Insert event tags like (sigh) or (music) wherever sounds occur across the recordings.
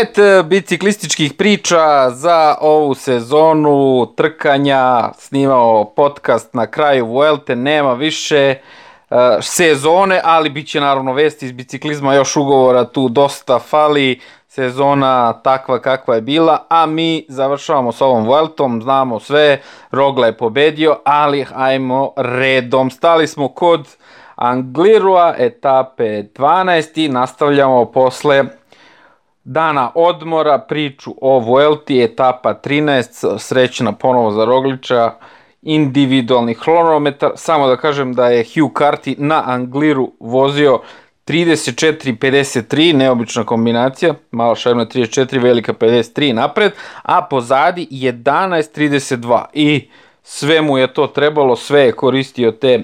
Svet e, biciklističkih priča za ovu sezonu trkanja, snimao podcast na kraju Vuelte, nema više uh, sezone, ali bit će naravno vesti iz biciklizma, još ugovora tu dosta fali, sezona takva kakva je bila, a mi završavamo s ovom Vueltom, znamo sve, Rogla je pobedio, ali ajmo redom, stali smo kod Anglirua, etape 12 i nastavljamo posle dana odmora, priču o Vuelti, etapa 13, srećna ponovo za Rogliča, individualni hronometar, samo da kažem da je Hugh Carty na Angliru vozio 34-53, neobična kombinacija, malo šarna 34, velika 53 napred, a pozadi 11-32 i sve mu je to trebalo, sve je koristio te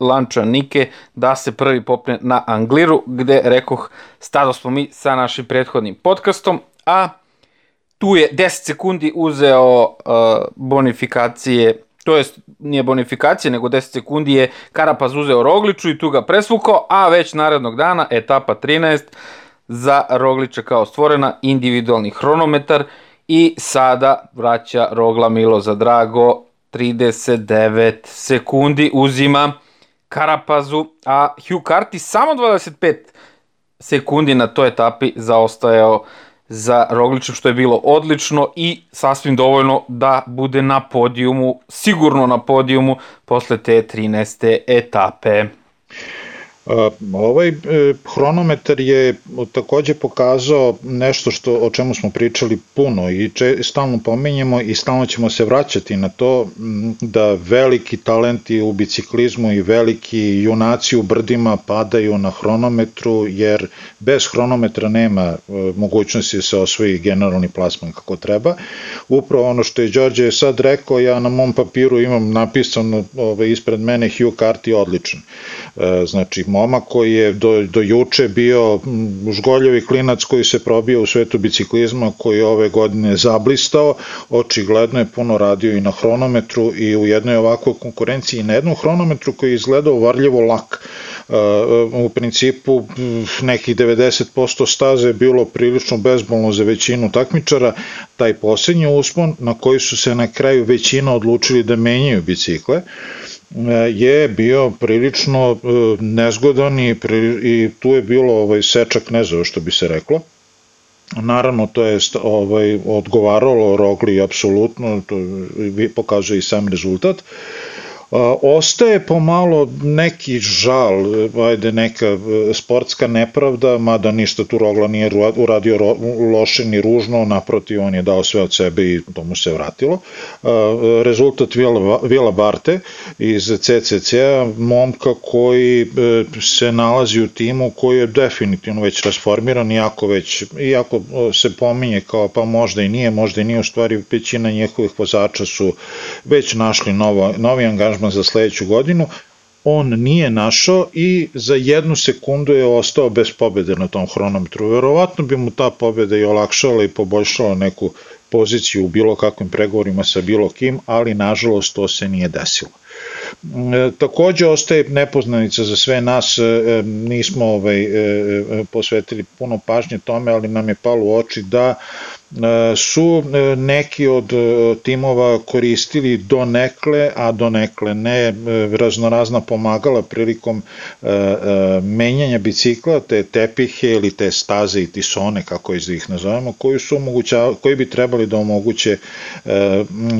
lančanike da se prvi popne na Angliru, gde rekoh, stado smo mi sa našim prethodnim podcastom, a tu je 10 sekundi uzeo uh, bonifikacije, to jest nije bonifikacije, nego 10 sekundi je Karapaz uzeo Rogliču i tu ga presvukao, a već narednog dana, etapa 13, za Rogliča kao stvorena individualni hronometar i sada vraća Rogla Milo za Drago 39 sekundi uzima Karapazu, a Hugh Carty samo 25 sekundi na toj etapi zaostajao za Rogličem, što je bilo odlično i sasvim dovoljno da bude na podijumu, sigurno na podijumu posle te 13. etape. Ovaj e, hronometar je takođe pokazao nešto što o čemu smo pričali puno i če, stalno pominjemo i stalno ćemo se vraćati na to da veliki talenti u biciklizmu i veliki junaci u brdima padaju na hronometru jer bez hronometra nema e, mogućnosti da se osvoji generalni plasman kako treba. Upravo ono što je Đorđe sad rekao, ja na mom papiru imam napisano ovaj, ispred mene Hugh Carty odličan. E, znači, momak koji je do, do juče bio žgoljevi klinac koji se probio u svetu biciklizma, koji je ove godine zablistao, očigledno je puno radio i na hronometru i u jednoj ovakvoj konkurenciji i na jednom hronometru koji je izgledao varljivo lak. E, u principu nekih 90% staze je bilo prilično bezbolno za većinu takmičara, taj posljednji uspon na koji su se na kraju većina odlučili da menjaju bicikle, je bio prilično e, nezgodan i, i tu je bilo ovaj sečak nezove što bi se reklo. Naravno, to je ovaj, odgovaralo Rogli apsolutno, to pokazuje i sam rezultat. Uh, Ostaje pomalo neki žal, ajde neka e, sportska nepravda, mada ništa tu Rogla nije uradio loše ni ružno, naprotiv on je dao sve od sebe i to mu se vratilo. Rezultat Vila, Barte iz CCC-a, momka koji e, se nalazi u timu koji je definitivno već rasformiran, iako, već, iako e, se pominje kao pa možda i nije, možda i nije, u stvari većina njihovih vozača su već našli novo, novi angažman aranžman za sledeću godinu, on nije našao i za jednu sekundu je ostao bez pobede na tom hronometru. Verovatno bi mu ta pobeda i olakšala i poboljšala neku poziciju u bilo kakvim pregovorima sa bilo kim, ali nažalost to se nije desilo. E, takođe ostaje nepoznanica za sve nas, e, e, nismo ovaj, posvetili puno pažnje tome, ali nam je palo u oči da E, su e, neki od e, timova koristili donekle, a donekle ne. Raznorazna pomagala prilikom menjanja bicikla, te tepihe ili te staze i tisone, kako iz ih nazovemo, koji, su omoguća, koji bi trebali da omoguće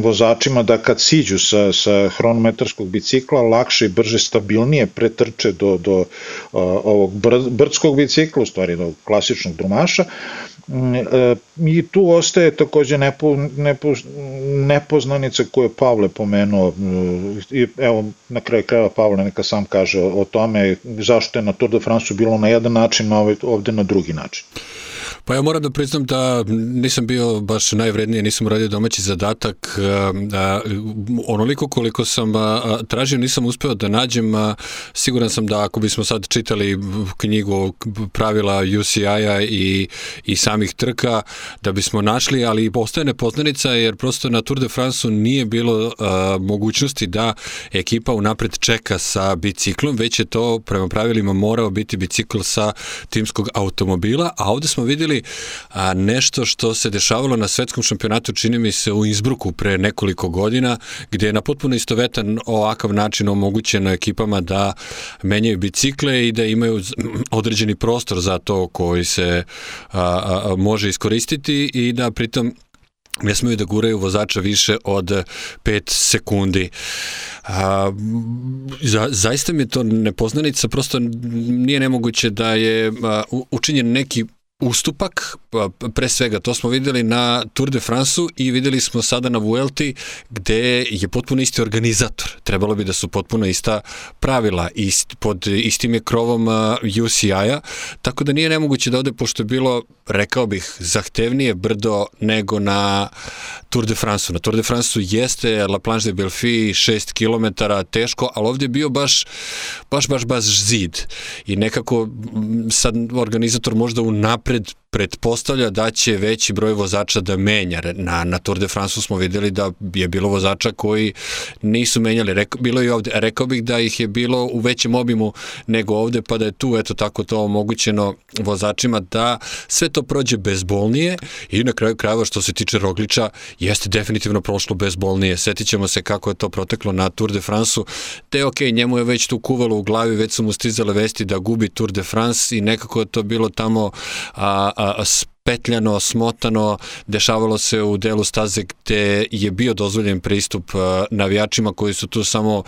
vozačima da kad siđu sa, sa hronometarskog bicikla lakše i brže stabilnije pretrče do, do ovog brdskog bicikla, u stvari do klasičnog drumaša, i tu ostaje takođe nepo, nepo, nepoznanica koju je Pavle pomenuo i evo na kraju krajeva Pavle neka sam kaže o tome zašto je na Tour de France bilo na jedan način, a ovde na drugi način. Pa ja moram da priznam da nisam bio baš najvrednije, nisam radio domaći zadatak. Onoliko koliko sam tražio nisam uspeo da nađem. Siguran sam da ako bismo sad čitali knjigu pravila UCI-a i, i samih trka, da bismo našli, ali postoje nepoznanica jer prosto na Tour de France-u nije bilo mogućnosti da ekipa unapred čeka sa biciklom, već je to prema pravilima morao biti bicikl sa timskog automobila, a ovde smo videli videli a, nešto što se dešavalo na svetskom šampionatu, čini mi se u Innsbrucku pre nekoliko godina, gde je na potpuno istovetan ovakav način omogućeno ekipama da menjaju bicikle i da imaju određeni prostor za to koji se a, a, može iskoristiti i da pritom ne smeju da guraju vozača više od 5 sekundi. A, za, zaista mi je to nepoznanica, prosto nije nemoguće da je a, učinjen neki ustupak, pa, pre svega to smo videli na Tour de France-u i videli smo sada na Vuelti gde je potpuno isti organizator. Trebalo bi da su potpuno ista pravila ist, pod istim je krovom UCI-a, tako da nije nemoguće da ovde, pošto je bilo, rekao bih, zahtevnije brdo nego na Tour de France-u. Na Tour de France-u jeste La Planche de Belfi 6 km teško, ali ovde je bio baš, baš, baš, baš zid. I nekako sad organizator možda u napred para pretpostavlja da će veći broj vozača da menja. Na, na Tour de France smo videli da je bilo vozača koji nisu menjali. Reko, bilo je ovde, rekao bih da ih je bilo u većem obimu nego ovde, pa da je tu eto tako to omogućeno vozačima da sve to prođe bezbolnije i na kraju krajeva što se tiče Rogliča jeste definitivno prošlo bezbolnije. Setit ćemo se kako je to proteklo na Tour de France-u, te ok, njemu je već tu kuvalo u glavi, već su mu stizale vesti da gubi Tour de France i nekako je to bilo tamo a, spetljano, smotano, dešavalo se u delu staze gde je bio dozvoljen pristup navijačima koji su tu samo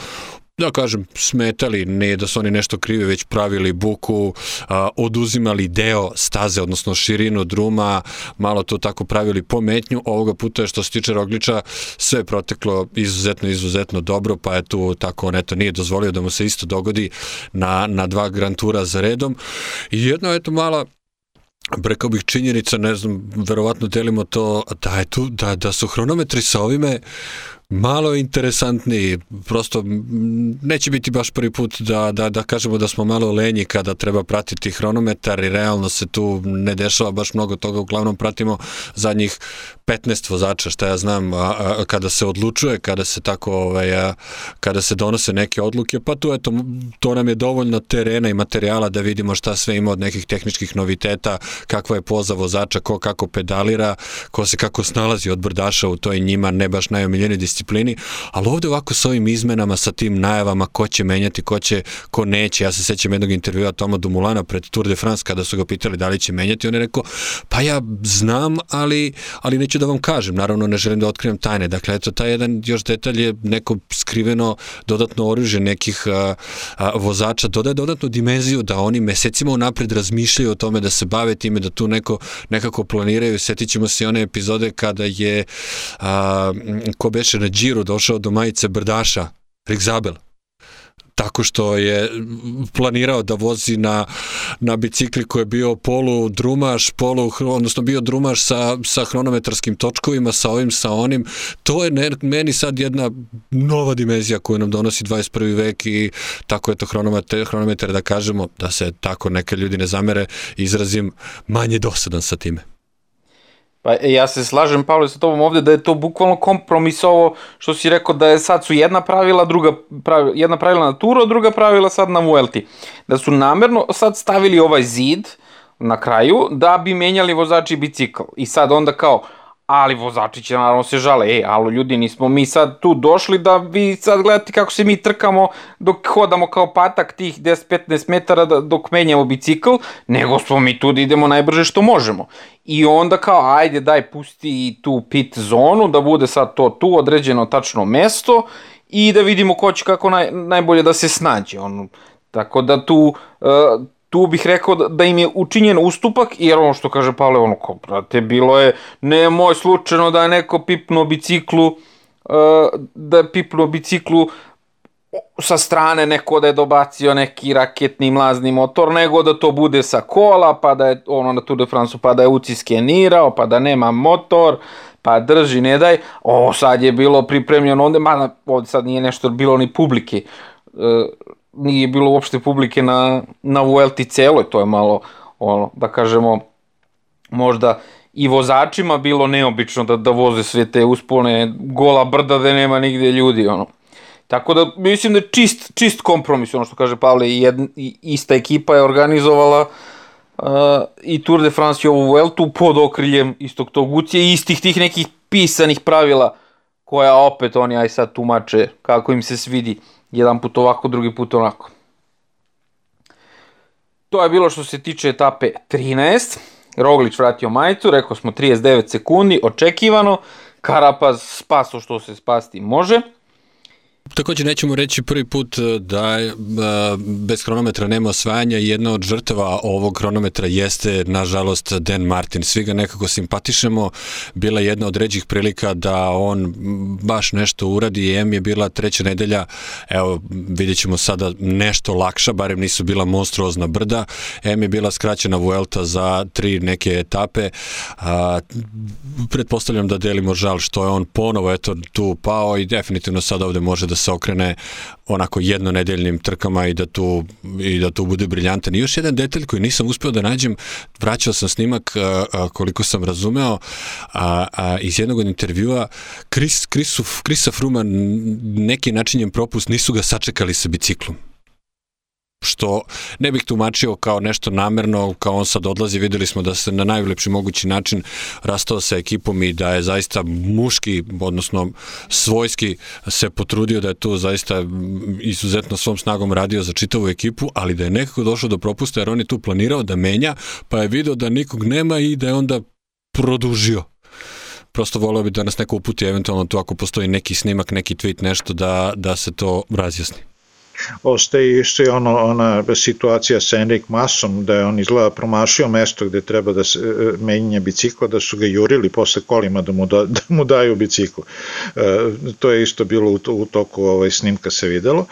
da kažem, smetali, ne da su oni nešto krivi, već pravili buku, a, oduzimali deo staze, odnosno širinu druma, malo to tako pravili pometnju. Ovoga puta je što se tiče Rogliča, sve je proteklo izuzetno, izuzetno dobro, pa je tu tako, on eto, nije dozvolio da mu se isto dogodi na, na dva Grand Tura za redom. I jedno, eto, mala rekao bih činjenica, ne znam, verovatno delimo to da je tu, da, da su hronometri sa ovime malo interesantniji, prosto neće biti baš prvi put da, da, da kažemo da smo malo lenji kada treba pratiti hronometar i realno se tu ne dešava baš mnogo toga, uglavnom pratimo zadnjih 15 vozača, šta ja znam, a, a, kada se odlučuje, kada se tako, ovaj, a, kada se donose neke odluke, pa tu eto, to nam je dovoljno terena i materijala da vidimo šta sve ima od nekih tehničkih noviteta, kakva je poza vozača, ko kako pedalira, ko se kako snalazi od brdaša u toj njima ne baš najomiljenoj disciplini, ali ovde ovako sa ovim izmenama, sa tim najavama ko će menjati, ko će, ko neće, ja se sećam jednog intervjua Toma Dumulana pred Tour de France kada su ga pitali da li će menjati, on je rekao, pa ja znam, ali, ali neću da vam kažem, naravno ne želim da otkrivam tajne, dakle eto taj jedan još detalj je neko skriveno dodatno oružje nekih a, a, vozača, dodaje dodatnu dimenziju da oni mesecima unapred razmišljaju o tome da se bave time, da tu neko nekako planiraju, setit ćemo se one epizode kada je a, ko beše na džiru došao do majice Brdaša, Rick Zabel, tako što je planirao da vozi na, na bicikli koji je bio polu drumaš, polu, odnosno bio drumaš sa, sa hronometarskim točkovima, sa ovim, sa onim. To je ne, meni sad jedna nova dimenzija koju nam donosi 21. vek i tako je to hronometar, hronometar da kažemo, da se tako neke ljudi ne zamere, izrazim manje dosadan sa time. Pa e, ja se slažem, Pavle, sa tobom ovde da je to bukvalno kompromis ovo što si rekao da je sad su jedna pravila, druga pravila, jedna pravila na Turo, druga pravila sad na Vuelti. Da su namerno sad stavili ovaj zid na kraju da bi menjali vozači bicikl. I sad onda kao, ali vozači će naravno se žale, ej, alo ljudi, nismo mi sad tu došli da vi sad gledate kako se mi trkamo dok hodamo kao patak tih 10-15 metara da, dok menjamo bicikl, nego smo mi tu da idemo najbrže što možemo. I onda kao, ajde daj pusti tu pit zonu, da bude sad to tu određeno tačno mesto i da vidimo ko će kako naj, najbolje da se snađe. On, tako da tu, uh, tu bih rekao da, da im je učinjen ustupak, jer ono što kaže Pavle, ono kao, brate, bilo je ne moj slučajno da je neko pipnuo biciklu, uh, da je pipnuo biciklu sa strane neko da je dobacio neki raketni mlazni motor, nego da to bude sa kola, pa da je ono na Tour de France, pa da je uci skenirao, pa da nema motor, pa drži, ne daj. O, sad je bilo pripremljeno, onda, ma, ovde sad nije nešto bilo ni publike. Uh, nije bilo uopšte publike na, na Vuelti celoj, to je malo, ono, da kažemo, možda i vozačima bilo neobično da, da voze sve te uspone gola brda da nema nigde ljudi, ono. Tako da mislim da je čist, čist kompromis, ono što kaže Pavle, i ista ekipa je organizovala uh, i Tour de France i ovu Vueltu pod okriljem istog tog ucije i istih tih nekih pisanih pravila koja opet oni aj sad tumače kako im se svidi jedan put ovako, drugi put onako. To je bilo što se tiče etape 13. Roglić vratio majicu, rekao smo 39 sekundi, očekivano. Karapaz spaso što se spasti može. Takođe nećemo reći prvi put e, da e, bez hronometra nema osvajanja i jedna od žrtava ovog hronometra jeste nažalost Dan Martin. Svi ga nekako simpatišemo. Bila jedna od ređih prilika da on baš nešto uradi. M je bila treća nedelja, evo vidjet ćemo sada nešto lakša, barem nisu bila monstruozna brda. M je bila skraćena Vuelta za tri neke etape. A, pretpostavljam da delimo žal što je on ponovo eto tu pao i definitivno sad ovde može da se okrene onako jednonedeljnim trkama i da tu, i da tu bude briljantan. I još jedan detalj koji nisam uspeo da nađem, vraćao sam snimak a, a, koliko sam razumeo a, a, iz jednog od intervjua Chris, Chrisu, Chrisa Fruma neki načinjem propust nisu ga sačekali sa biciklom što ne bih tumačio kao nešto namerno, kao on sad odlazi, videli smo da se na najlepši mogući način rastao sa ekipom i da je zaista muški, odnosno svojski se potrudio da je to zaista izuzetno svom snagom radio za čitavu ekipu, ali da je nekako došao do propusta jer on je tu planirao da menja, pa je video da nikog nema i da je onda produžio. Prosto voleo bi da nas neko uputi eventualno tu ako postoji neki snimak, neki tweet, nešto da, da se to razjasni ostaje i ono, ona situacija sa Enrik Masom, da je on izgleda promašio mesto gde treba da se e, menja bicikla, da su ga jurili posle kolima da mu, da, (laughs) da mu daju biciklu. E, to je isto bilo u, u toku ovaj, snimka se videlo.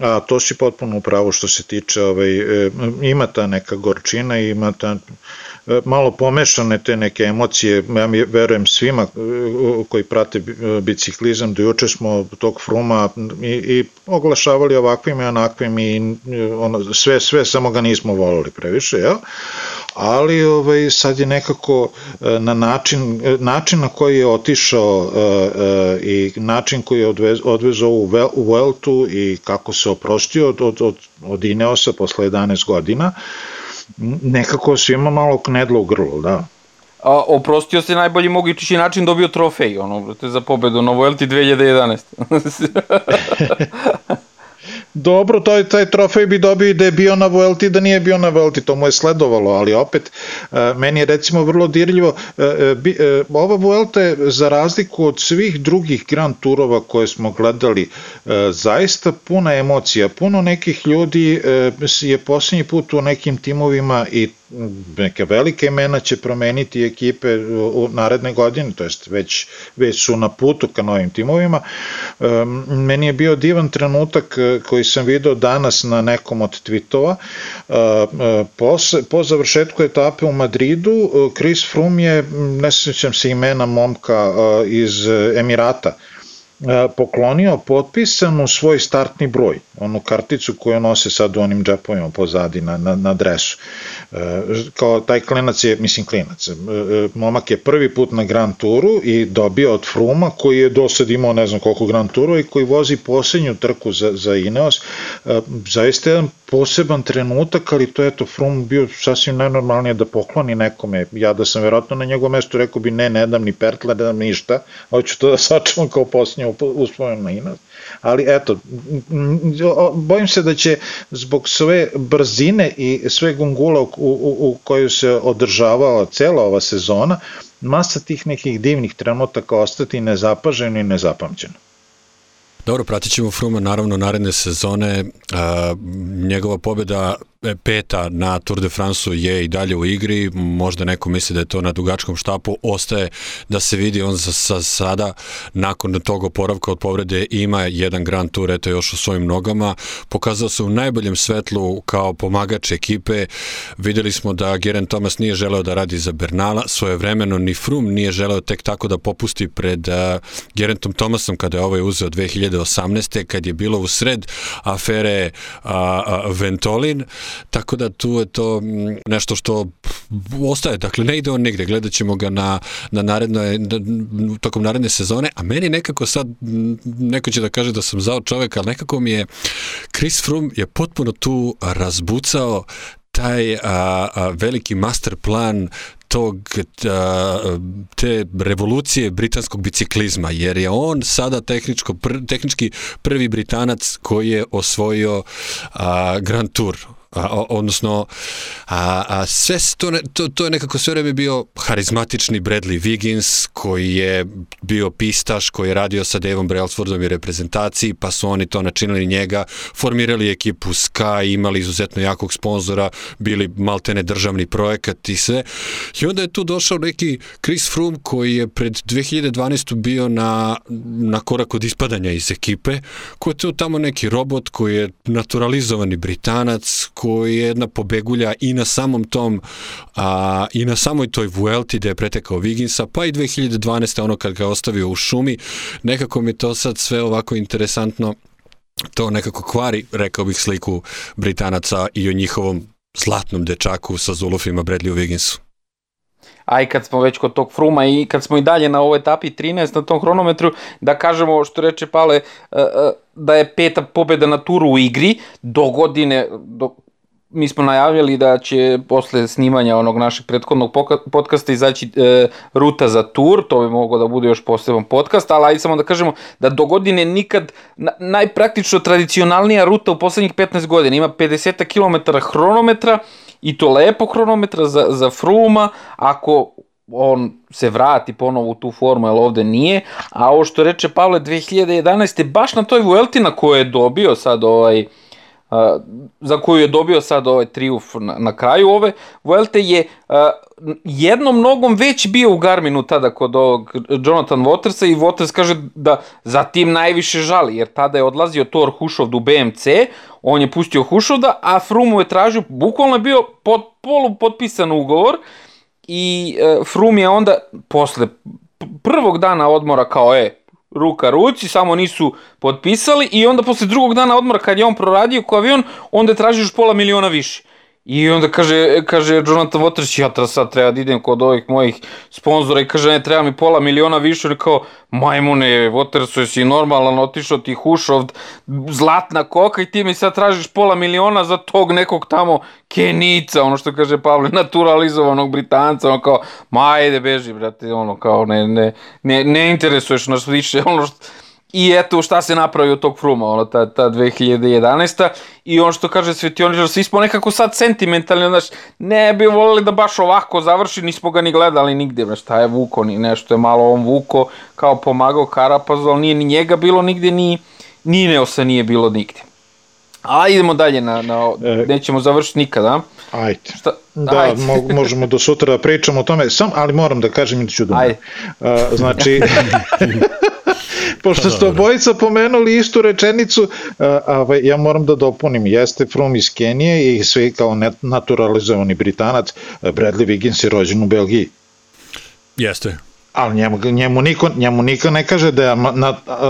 A to si potpuno upravo što se tiče, ovaj, e, ima ta neka gorčina, ima ta malo pomešane te neke emocije, ja mi verujem svima e, koji prate biciklizam, do juče smo tog fruma i, i oglašavali ovakvim i onakvim i ono, sve, sve samo ga nismo volili previše, jel? ali ovaj, sad je nekako e, na način, način na koji je otišao i način koji je odvez, odvezao u, u Vueltu i kako se oprostio od, od, od, od Ineosa posle 11 godina, nekako svima malo knedlo u grlu, da. A, oprostio se najbolji mogući način dobio trofej, ono, za pobedu na Vuelti 2011. (laughs) Dobro, taj, taj trofej bi dobio i da je bio na Vuelti, da nije bio na Vuelti, to mu je sledovalo, ali opet, e, meni je recimo vrlo dirljivo, e, e, ova Vuelta je za razliku od svih drugih Grand Turova koje smo gledali, zaista puna emocija, puno nekih ljudi je posljednji put u nekim timovima i neke velike imena će promeniti ekipe u naredne godine, to jest već, već su na putu ka novim timovima. Meni je bio divan trenutak koji sam video danas na nekom od tweetova. Po, po završetku etape u Madridu, Chris Froome je, ne sećam se imena momka iz Emirata, poklonio potpisanu svoj startni broj, onu karticu koju nose sad u onim džepovima pozadi na, na, na dresu. E, kao taj klinac je, mislim klinac, e, e, momak je prvi put na Grand Touru i dobio od Fruma koji je do sad imao ne znam koliko Grand Touru i koji vozi posljednju trku za, za Ineos. Zaista jedan poseban trenutak, ali to je to Frum bio sasvim najnormalnije da pokloni nekome. Ja da sam verovatno na njegovom mestu rekao bi ne, ne dam ni pertla, ne dam ništa, hoću to da sačuvam kao posljednju uspomen na Ineos ali eto, bojim se da će zbog sve brzine i sve gungula u, u, u koju se održavala cela ova sezona, masa tih nekih divnih trenutaka ostati nezapaženo i nezapamćeno. Dobro, pratit ćemo Fruma naravno naredne sezone. Njegova pobjeda peta na Tour de France je i dalje u igri, možda neko misli da je to na dugačkom štapu, ostaje da se vidi on za, za sada. Nakon tog oporavka od povrede ima jedan Grand Tour eto još u svojim nogama, pokazao se u najboljem svetlu kao pomagač ekipe, videli smo da Geraint Thomas nije želeo da radi za Bernala, svojevremeno ni Froome nije želeo tek tako da popusti pred uh, Geraintom Thomasom kada je ovaj uzeo 2018. kad je bilo u sred afere uh, uh, Ventolin, Tako da tu je to mm, nešto što ostaje, dakle ne ide on nigde, gledat ćemo ga na, na narednoj, tokom naredne sezone, a meni nekako sad, neko će da kaže da sam zao čovek, ali nekako mi je Chris Froome je potpuno tu razbucao taj a, a, veliki master plan tog te revolucije britanskog biciklizma jer je on sada tehničko pr, tehnički prvi britanac koji je osvojio a, Grand Tour a, odnosno a, a sve to, ne, to, to je nekako sve vreme bio harizmatični Bradley Wiggins koji je bio pistaš koji je radio sa Davom Brailsfordom i reprezentaciji pa su oni to načinili njega formirali ekipu Sky imali izuzetno jakog sponzora bili maltene državni projekat i sve i onda je tu došao neki Chris Froome koji je pred 2012. bio na, na korak od ispadanja iz ekipe koji je tu tamo neki robot koji je naturalizovani Britanac koji je jedna pobegulja i na samom tom a, i na samoj toj Vuelti gde je pretekao Viginsa, pa i 2012. ono kad ga ostavio u šumi, nekako mi to sad sve ovako interesantno to nekako kvari, rekao bih, sliku Britanaca i o njihovom zlatnom dečaku sa Zulufima Bradleyu Wigginsu. A i kad smo već kod tog fruma i kad smo i dalje na ovoj etapi 13 na tom hronometru, da kažemo što reče Pale, e, e, da je peta pobeda na turu u igri, do godine, do, mi smo najavljali da će posle snimanja onog našeg prethodnog podcasta izaći e, ruta za tur, to bi moglo da bude još poseban podcast, ali ajde samo da kažemo da do godine nikad na, najpraktično tradicionalnija ruta u poslednjih 15 godina ima 50 km hronometra i to lepo hronometra za, za Fruma, ako on se vrati ponovo u tu formu, jer ovde nije, a ovo što reče Pavle 2011. baš na toj Vuelti na kojoj je dobio sad ovaj za koju je dobio sad ovaj triumf na, na kraju ove Vuelte je jednom nogom već bio u Garminu tada kod ovog Jonathan Watersa i Waters kaže da za tim najviše žali jer tada je odlazio Thor Hušovd u BMC, on je pustio Hušovda, a Frumu je tražio, bukvalno je bio pod, polu potpisan ugovor i uh, Frum je onda posle prvog dana odmora kao e, ruka ruci, samo nisu potpisali i onda posle drugog dana odmora kad je on proradio ko avion, onda je tražio još pola miliona više. I onda kaže, kaže Jonathan Waters, ja tra, sad treba da idem kod ovih mojih sponzora. I kaže, ne, treba mi pola miliona više. On kao, majmune, Waters, jesi normalan, otišao ti Hušovd, zlatna koka i ti mi sad tražiš pola miliona za tog nekog tamo Kenica, ono što kaže Pavle, naturalizovanog Britanca, ono kao, ma ajde, beži, brate, ono kao, ne, ne, ne, ne interesuješ nas više, (laughs) ono što, I eto šta se napravi od tog fruma, ono, ta, ta 2011. I on što kaže Svetioničar, svi smo nekako sad sentimentalni, znaš, ne bi volili da baš ovako završi, nismo ga ni gledali nigde, znaš, šta je vuko, ni nešto je malo on vuko, kao pomagao Karapazu, ali nije ni njega bilo nigde, ni, ni Neosa nije bilo nigde. A idemo dalje, na, na, e, nećemo završiti nikada. Ajde. Šta? Da, ajde. Mo, možemo do sutra da pričamo o tome, sam, ali moram da kažem i da ću da ajde. Uh, znači, (laughs) pošto ste obojica pomenuli istu rečenicu, a, a, ja moram da dopunim, jeste Froome iz Kenije i svi kao naturalizovani Britanac, Bradley Wiggins je rođen u Belgiji. Jeste ali njemu, njemu, niko, njemu niko ne kaže da je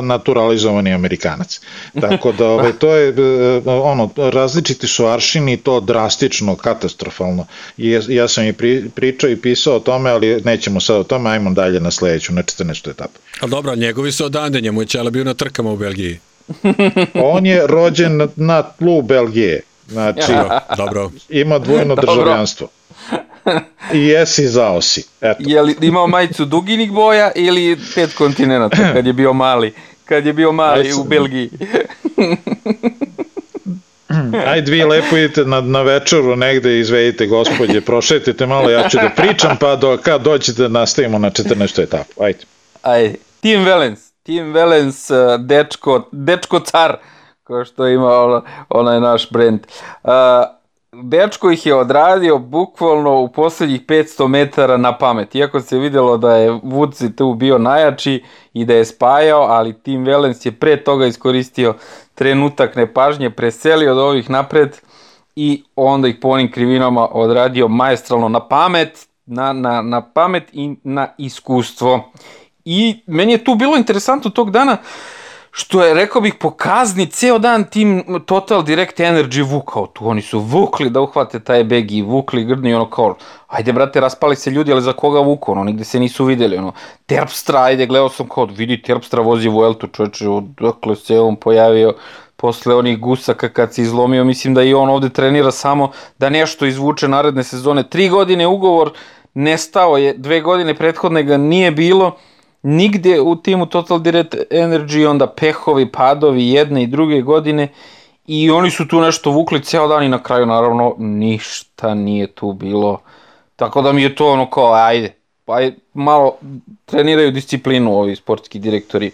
naturalizovani Amerikanac. Tako da ovaj, to je e, ono, različiti su aršini to drastično, katastrofalno. I ja, ja sam i pri, pričao i pisao o tome, ali nećemo sad o tome, ajmo dalje na sledeću, na 14. etapu. A dobro, njegovi su odande, njemu je Čela bio na trkama u Belgiji. (laughs) On je rođen na tlu Belgije. Znači, dobro. ima dvojno državljanstvo. I jesi zao si. Eto. Je li imao majicu duginih boja ili pet kontinenta kad je bio mali? Kad je bio mali Ajde, u Belgiji. (laughs) Ajde vi lepo idete na, na večeru negde izvedite gospodje, prošetite malo, ja ću da pričam pa do, kad dođete nastavimo na 14. etapu. Ajde. Ajde. Tim Velens, Tim Velens, uh, dečko, dečko car, kao što ima onaj naš brend. Uh, dečko ih je odradio bukvalno u poslednjih 500 metara na pamet. Iako se videlo da je Vuci tu bio najjači i da je spajao, ali Tim Velens je pre toga iskoristio trenutak nepažnje, preselio od ovih napred i onda ih po onim krivinama odradio maestralno na pamet, na, na, na pamet i na iskustvo. I meni je tu bilo interesantno tog dana uh, što je, rekao bih, pokazni ceo dan tim Total Direct Energy vukao tu. Oni su vukli da uhvate taj beg i vukli grdni i ono kao, ajde brate, raspali se ljudi, ali za koga vuku, ono, nigde se nisu videli, ono. Terpstra, ajde, gledao sam kao, vidi, Terpstra vozi Vueltu, čoveče, odakle se on pojavio, posle onih gusaka kad se izlomio, mislim da i on ovde trenira samo da nešto izvuče naredne sezone. Tri godine ugovor, nestao je, dve godine prethodne ga nije bilo, nigde u timu Total Direct Energy, onda pehovi, padovi jedne i druge godine i oni su tu nešto vukli ceo dan i na kraju naravno ništa nije tu bilo. Tako da mi je to ono kao, ajde, pa malo treniraju disciplinu ovi sportski direktori.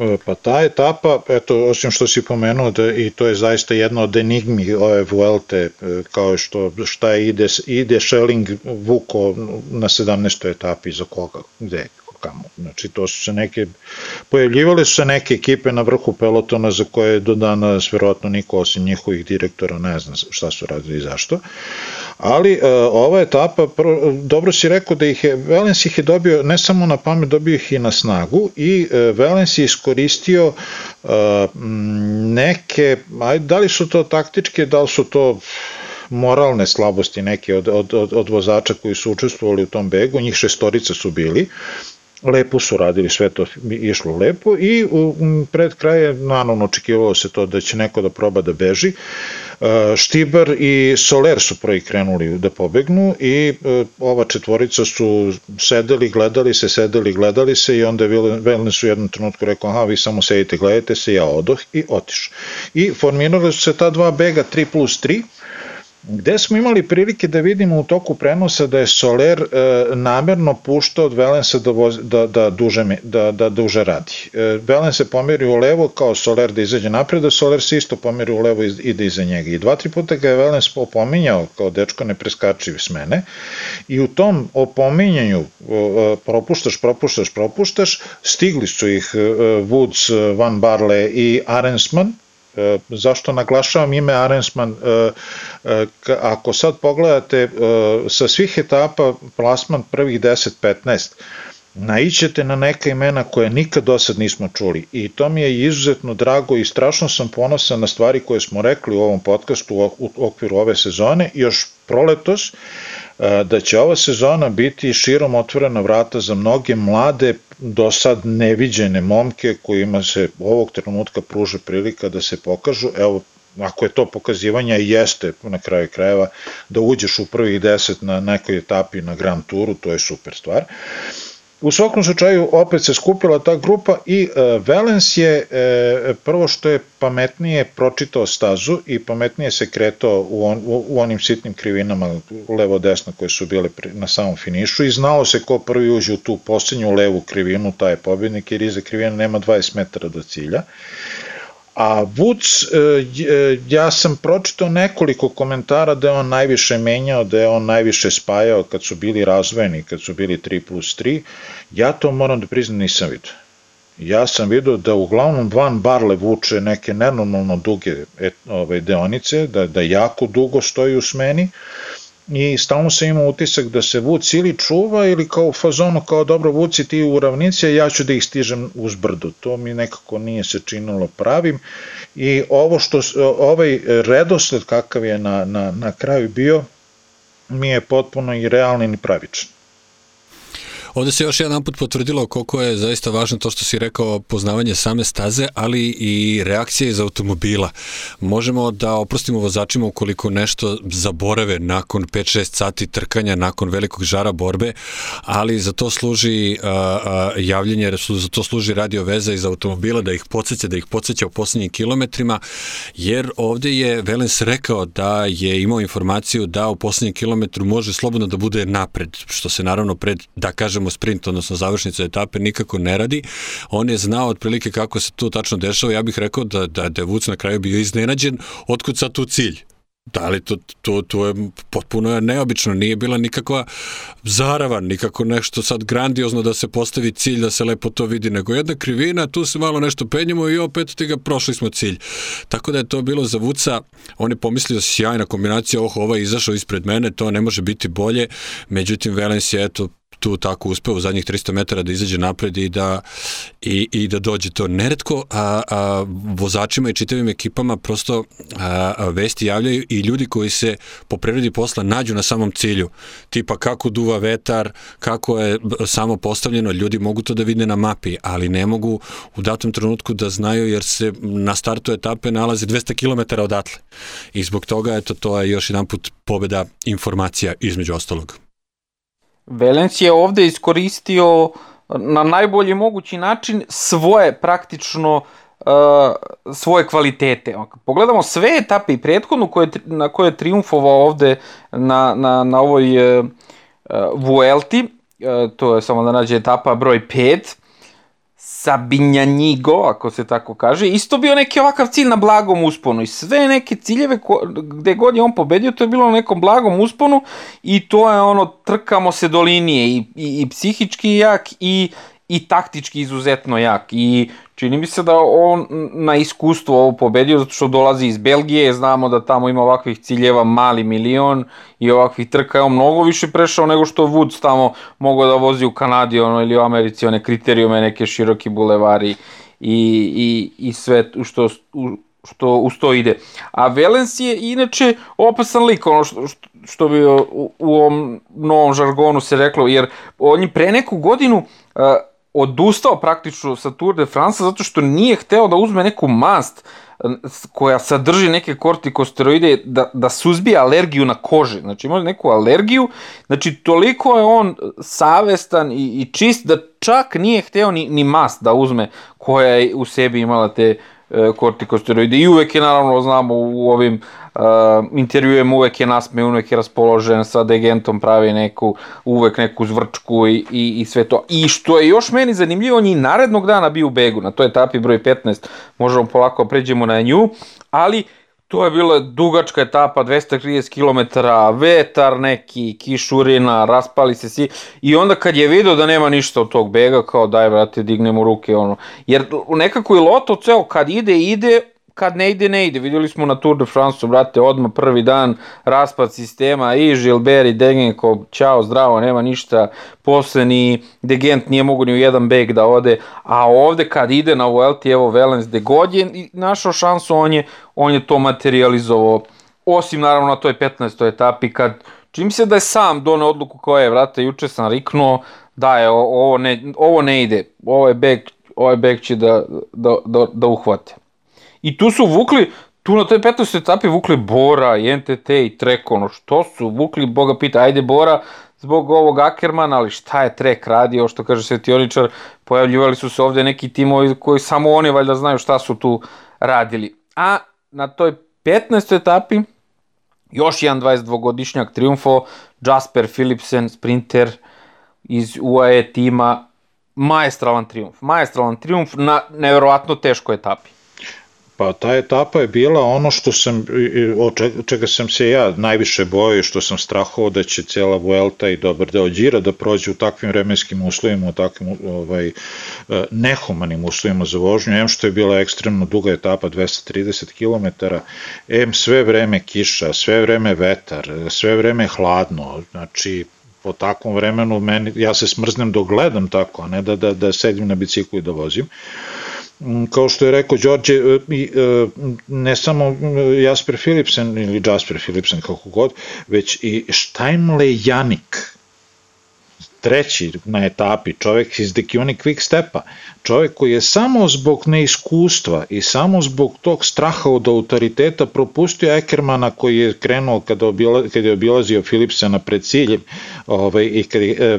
E, pa ta etapa, eto, osim što si pomenuo, da, i to je zaista jedna od enigmi ove Vuelte, e, kao što šta je ide, ide Schelling vuko na 17. etapi za koga, gde, kamo. Znači, to su se neke, pojavljivale su se neke ekipe na vrhu pelotona za koje do dana verovatno niko osim njihovih direktora ne zna šta su radili i zašto. Ali uh, ova etapa, dobro si rekao da ih je, Valens ih je dobio ne samo na pamet, dobio ih i na snagu i uh, Valens je iskoristio uh, neke, ajde, da li su to taktičke, da li su to moralne slabosti neke od, od, od, od vozača koji su učestvovali u tom begu, njih šestorica su bili, lepo su radili, sve to išlo lepo i u, pred kraje, naravno, očekivalo se to da će neko da proba da beži. E, Štibar i Soler su prvi krenuli da pobegnu i e, ova četvorica su sedeli, gledali se, sedeli, gledali se i onda je su jednom trenutku rekao, aha, vi samo sedite, gledajte se, ja odoh i otiš. I formirali su se ta dva bega 3 plus 3, gde smo imali prilike da vidimo u toku prenosa da je Soler e, namerno puštao od Velensa da, voz, da, da, duže, da, da duže radi. E, Velen se pomeri u levo kao Soler da izađe napred, a Soler se isto pomeri u levo i ide iza njega. I dva, tri puta ga je Velens opominjao kao dečko ne preskači s mene i u tom opominjanju e, propuštaš, propuštaš, propuštaš, stigli su ih e, Woods, Van Barle i Arensman, E, zašto naglašavam ime Arensman? E, e, ako sad pogledate sa svih etapa plasman prvih 10-15, naićete na neka imena koje nikad do sad nismo čuli i to mi je izuzetno drago i strašno sam ponosan na stvari koje smo rekli u ovom podcastu u okviru ove sezone još proletos da će ova sezona biti širom otvorena vrata za mnoge mlade do sad neviđene momke kojima se ovog trenutka pruža prilika da se pokažu, evo ako je to pokazivanje jeste na kraju krajeva da uđeš u prvih deset na nekoj etapi na Grand Touru, to je super stvar. U svakom slučaju opet se skupila ta grupa i e, Valens je e, prvo što je pametnije pročitao stazu i pametnije se kretao u, on, u, u onim sitnim krivinama levo-desno koje su bile pri, na samom finišu i znao se ko prvi uđe u tu posljednju levu krivinu, taj je pobjednik jer iza krivina nema 20 metara do cilja. A Woods, e, e, ja sam pročitao nekoliko komentara da je on najviše menjao, da je on najviše spajao kad su bili razvojeni, kad su bili 3 plus 3. Ja to moram da priznam nisam vidio. Ja sam vidio da uglavnom Van Barle vuče neke nenormalno duge et, ove, deonice, da, da jako dugo stoji u smeni, i stalno se ima utisak da se Vuc ili čuva ili kao u fazonu kao dobro Vuci ti u ravnici, a ja ću da ih stižem uz brdo. To mi nekako nije se činilo pravim i ovo što, ovaj redosled kakav je na, na, na kraju bio mi je potpuno i realni i pravičan. Ovde se još jedan put potvrdilo koliko je zaista važno to što si rekao poznavanje same staze, ali i reakcije iz automobila. Možemo da oprostimo vozačima ukoliko nešto zaborave nakon 5-6 sati trkanja, nakon velikog žara borbe, ali za to služi uh, uh, javljenje, za to služi radio veza iz automobila da ih podsjeća, da ih podsjeća u poslednjim kilometrima, jer ovde je Velens rekao da je imao informaciju da u poslednjem kilometru može slobodno da bude napred, što se naravno pred, da kažem, kažemo sprint, odnosno završnica etape, nikako ne radi. On je znao otprilike kako se to tačno dešava. Ja bih rekao da, da, da je Vuc na kraju bio iznenađen. Otkud sad tu cilj? Da li to, to, to je potpuno neobično, nije bila nikakva zarava, nikako nešto sad grandiozno da se postavi cilj, da se lepo to vidi, nego jedna krivina, tu se malo nešto penjemo i opet ti ga prošli smo cilj. Tako da je to bilo za Vuca, on je pomislio sjajna kombinacija, oh, ovaj izašao ispred mene, to ne može biti bolje, međutim Velens je eto tu tako uspeo u zadnjih 300 metara da izađe napred i da, i, i da dođe to. Neretko a, a, vozačima i čitavim ekipama prosto a, a, vesti javljaju i ljudi koji se po prirodi posla nađu na samom cilju. Tipa kako duva vetar, kako je samo postavljeno, ljudi mogu to da vide na mapi, ali ne mogu u datom trenutku da znaju jer se na startu etape nalazi 200 km odatle. I zbog toga eto to je još jedan put pobeda informacija između ostalog. Velens je ovde iskoristio na najbolji mogući način svoje praktično uh, svoje kvalitete. Pogledamo sve etape i prethodnu koje, na koje je triumfovao ovde na, na, na ovoj uh, Vuelti, uh, to je samo da nađe etapa broj 5, Sabinjanjigo, ako se tako kaže, isto bio neki ovakav cilj na blagom usponu. I sve neke ciljeve ko, gde god je on pobedio, to je bilo na nekom blagom usponu i to je ono, trkamo se do linije. I, i, i psihički jak i, i taktički izuzetno jak i čini mi se da on na iskustvo ovo pobedio zato što dolazi iz Belgije, znamo da tamo ima ovakvih ciljeva mali milion i ovakvih trka je on mnogo više prešao nego što Woods tamo mogao da vozi u Kanadi ono, ili u Americi one kriterijume, neke široki bulevari i, i, i sve što, što uz to ide. A Velens je inače opasan lik, ono što, što bi u, u ovom novom žargonu se reklo, jer on je pre neku godinu uh, odustao praktično sa Tour de France zato što nije hteo da uzme neku mast koja sadrži neke kortikosteroide da, da suzbije alergiju na koži. Znači ima neku alergiju, znači toliko je on savestan i, i čist da čak nije hteo ni, ni mast da uzme koja je u sebi imala te E, kortikosteroide i uvek je naravno znamo u ovim intervjujem uvek je nasme, uvek je raspoložen sa degentom pravi neku uvek neku zvrčku i, i, i sve to i što je još meni zanimljivo on je narednog dana bio u begu na toj etapi broj 15 možemo polako pređemo na nju ali uh, To je bila dugačka etapa, 230 km, vetar neki, kišurina, raspali se svi. I onda kad je video da nema ništa od tog bega, kao daj brate, dignemo ruke, ono. Jer nekako i loto ceo kad ide, ide, kad ne ide, ne ide. Videli smo na Tour de France, brate, odmah prvi dan, raspad sistema i Gilbert i Degenko, čao, zdravo, nema ništa. Posle ni Degent nije mogu ni u jedan beg da ode, a ovde kad ide na Vuelti, evo Velens, de god je našao šansu, on je, on je to materializovao. Osim naravno na toj 15. etapi kad čim se da je sam donao odluku koja je, vrate, juče sam riknuo, da je, ovo ne, ovo ne ide, ovo je beg, ovaj beg će da, da, da, da uhvate. I tu su vukli, tu na toj 15. etapi vukli Bora i NTT i Trek, ono što su vukli, Boga pita, ajde Bora, zbog ovog Ackermana, ali šta je Trek radio, što kaže svetioničar, pojavljivali su se ovde neki timovi koji samo oni valjda znaju šta su tu radili. A na toj 15. etapi još jedan 22-godišnjak triumfo, Jasper Philipsen, sprinter iz UAE tima, maestralan triumf. Maestralan triumf na neverovatno teškoj etapi. Pa ta etapa je bila ono što sam, od čega sam se ja najviše bojio, što sam strahovao da će cijela Vuelta i dobar deo Đira da prođe u takvim vremenskim uslovima, u takvim ovaj, e, nehumanim uslovima za vožnju, em što je bila ekstremno duga etapa, 230 km, em sve vreme kiša, sve vreme vetar, sve vreme hladno, znači po takvom vremenu meni, ja se smrznem dok gledam tako, a ne da, da, da sedim na biciklu i da vozim. Kao što je rekao Đorđe, e, e, ne samo Jasper Philipsen ili Jasper Philipsen kako god, već i Steinle Janik, treći na etapi, čovek iz Dekioni Quick Stepa, čovek koji je samo zbog neiskustva i samo zbog tog straha od autoriteta propustio Ekermana koji je krenuo kada, obila, kada je obilazio Philipsena pred ciljem ovaj, i kada je e,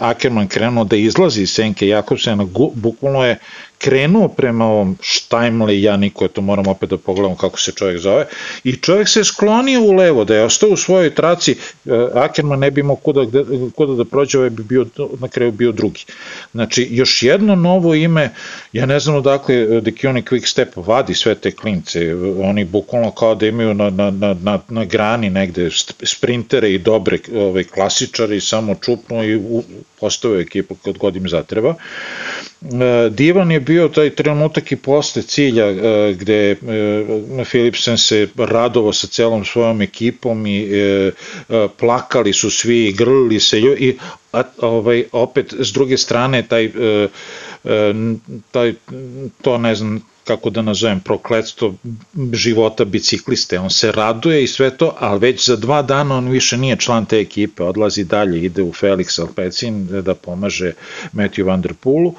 Ackerman krenuo da izlazi iz Senke Jakobsena, bukvalno je krenuo prema ovom Štajmle Janiku, eto moram opet da pogledam kako se čovjek zove, i čovjek se sklonio u levo, da je ostao u svojoj traci, e, Ackerman ne bi imao kuda, kuda da prođe, ovaj bi bio, na kraju bio drugi. Znači, još jedno novo ime, ja ne znam odakle Dekioni Quick Step vadi sve te klince, oni bukvalno kao da imaju na, na, na, na, na grani negde sprintere i dobre ovaj, klasičari, samo čupnu i postave ekipu kad god im zatreba. E, divan je bio taj trenutak i posle cilja e, gde e, Philipsen se radovo sa celom svojom ekipom i e, plakali su svi, grlili se i ovaj, opet s druge strane taj, taj to ne znam kako da nazovem, prokletstvo života bicikliste. On se raduje i sve to, ali već za dva dana on više nije član te ekipe, odlazi dalje, ide u Felix Alpecin da pomaže Matthew Van Der Poelu,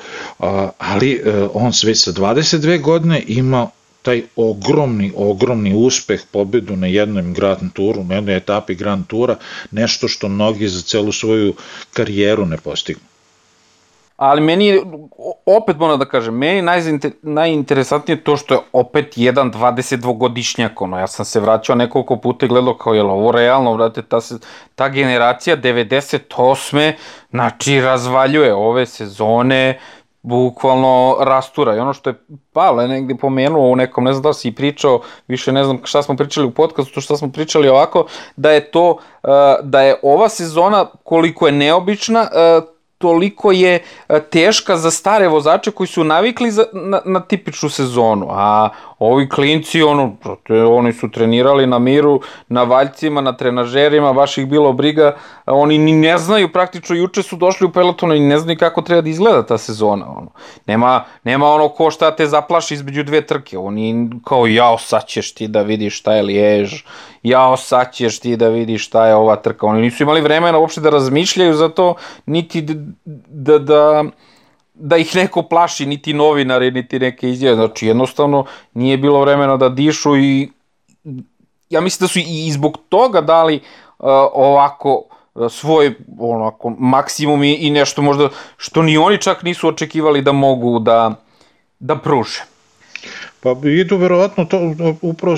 ali e, on već sa 22 godine ima taj ogromni, ogromni uspeh, pobedu na jednom Grand Touru, na jednoj etapi Grand Tura, nešto što mnogi za celu svoju karijeru ne postignu ali meni, opet moram da kažem, meni najinter, najinteresantnije to što je opet jedan 22-godišnjak, ono, ja sam se vraćao nekoliko puta i gledao kao, je li ovo realno, vrate, ta, ta generacija 98. znači razvaljuje ove sezone, bukvalno rastura i ono što je Pavle negde pomenuo u nekom, ne znam da si pričao, više ne znam šta smo pričali u podcastu, šta smo pričali ovako, da je to, da je ova sezona koliko je neobična, toliko je e, teška za stare vozače koji su navikli za, na, na tipičnu sezonu, a ovi klinci, ono, oni su trenirali na miru, na valjcima, na trenažerima, baš ih bilo briga, oni ni ne znaju, praktično juče su došli u pelotonu i ne znaju kako treba da izgleda ta sezona, ono. Nema, nema ono ko šta te zaplaši između dve trke, oni kao jao sad ćeš ti da vidiš šta je Lijež, jao sad ćeš ti da vidiš šta je ova trka, oni nisu imali vremena uopšte da razmišljaju za to, niti da, da, da da ih neko plaši, niti novinari, niti neke izjave. Znači, jednostavno nije bilo vremena da dišu i ja mislim da su i zbog toga dali uh, ovako uh, svoj onako maksimum i, i nešto možda što ni oni čak nisu očekivali da mogu da da pruže. Pa idu verovatno to, upravo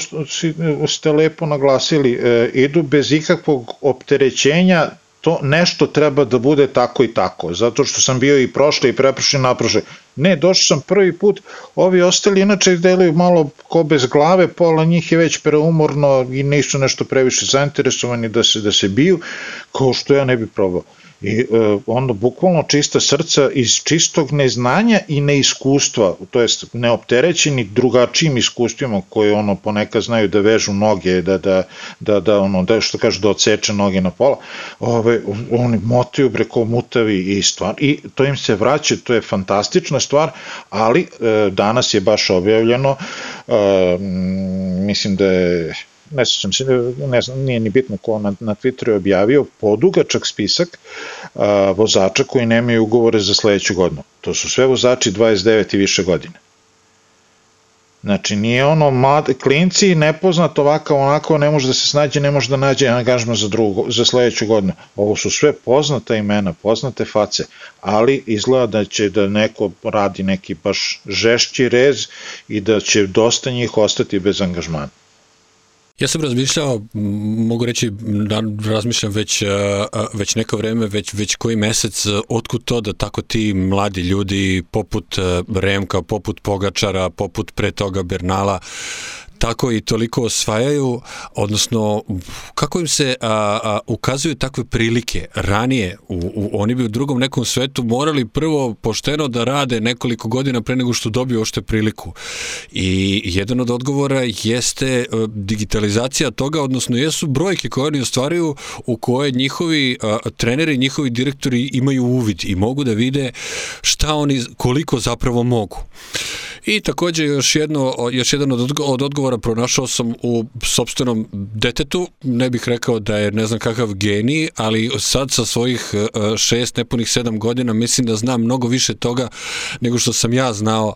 ste lepo naglasili, e, idu bez ikakvog opterećenja to nešto treba da bude tako i tako, zato što sam bio i prošle i preprošle naprošle. Ne, došao sam prvi put, ovi ostali inače deluju malo ko bez glave, pola njih je već preumorno i nisu nešto previše zainteresovani da se, da se biju, kao što ja ne bi probao. I e, onda bukvalno čista srca iz čistog neznanja i neiskustva, to jest neopterećeni drugačijim iskustvima koje ono ponekad znaju da vežu noge, da, da, da, da ono, da što kaže da odseče noge na pola, ove, oni motaju breko mutavi i stvar, i to im se vraća, to je fantastična stvar, ali e, danas je baš objavljeno, e, mislim da je ne sećam se, ne znam, nije ni bitno ko na, na Twitteru je objavio, podugačak spisak a, vozača koji nemaju ugovore za sledeću godinu. To su sve vozači 29 i više godine. Znači, nije ono, mlad, klinci, nepoznat ovakav, onako, ne može da se snađe, ne može da nađe angažman za, drugo, za sledeću godinu. Ovo su sve poznata imena, poznate face, ali izgleda da će da neko radi neki baš žešći rez i da će dosta njih ostati bez angažmana. Ja sam razmišljao, mogu reći da razmišljam već, već neko vreme, već, već koji mesec, otkud to da tako ti mladi ljudi poput Remka, poput Pogačara, poput pre toga Bernala, tako i toliko osvajaju, odnosno kako im se a, a, ukazuju takve prilike ranije, u, u, oni bi u drugom nekom svetu morali prvo pošteno da rade nekoliko godina pre nego što dobiju ošte priliku. I jedan od odgovora jeste e, digitalizacija toga, odnosno jesu brojke koje oni ostvaraju u koje njihovi a, treneri, njihovi direktori imaju uvid i mogu da vide šta oni, koliko zapravo mogu. I takođe još, jedno, još jedan od, od odgovora pronašao sam u sobstvenom detetu, ne bih rekao da je ne znam kakav genij, ali sad sa svojih e, šest, nepunih sedam godina mislim da znam mnogo više toga nego što sam ja znao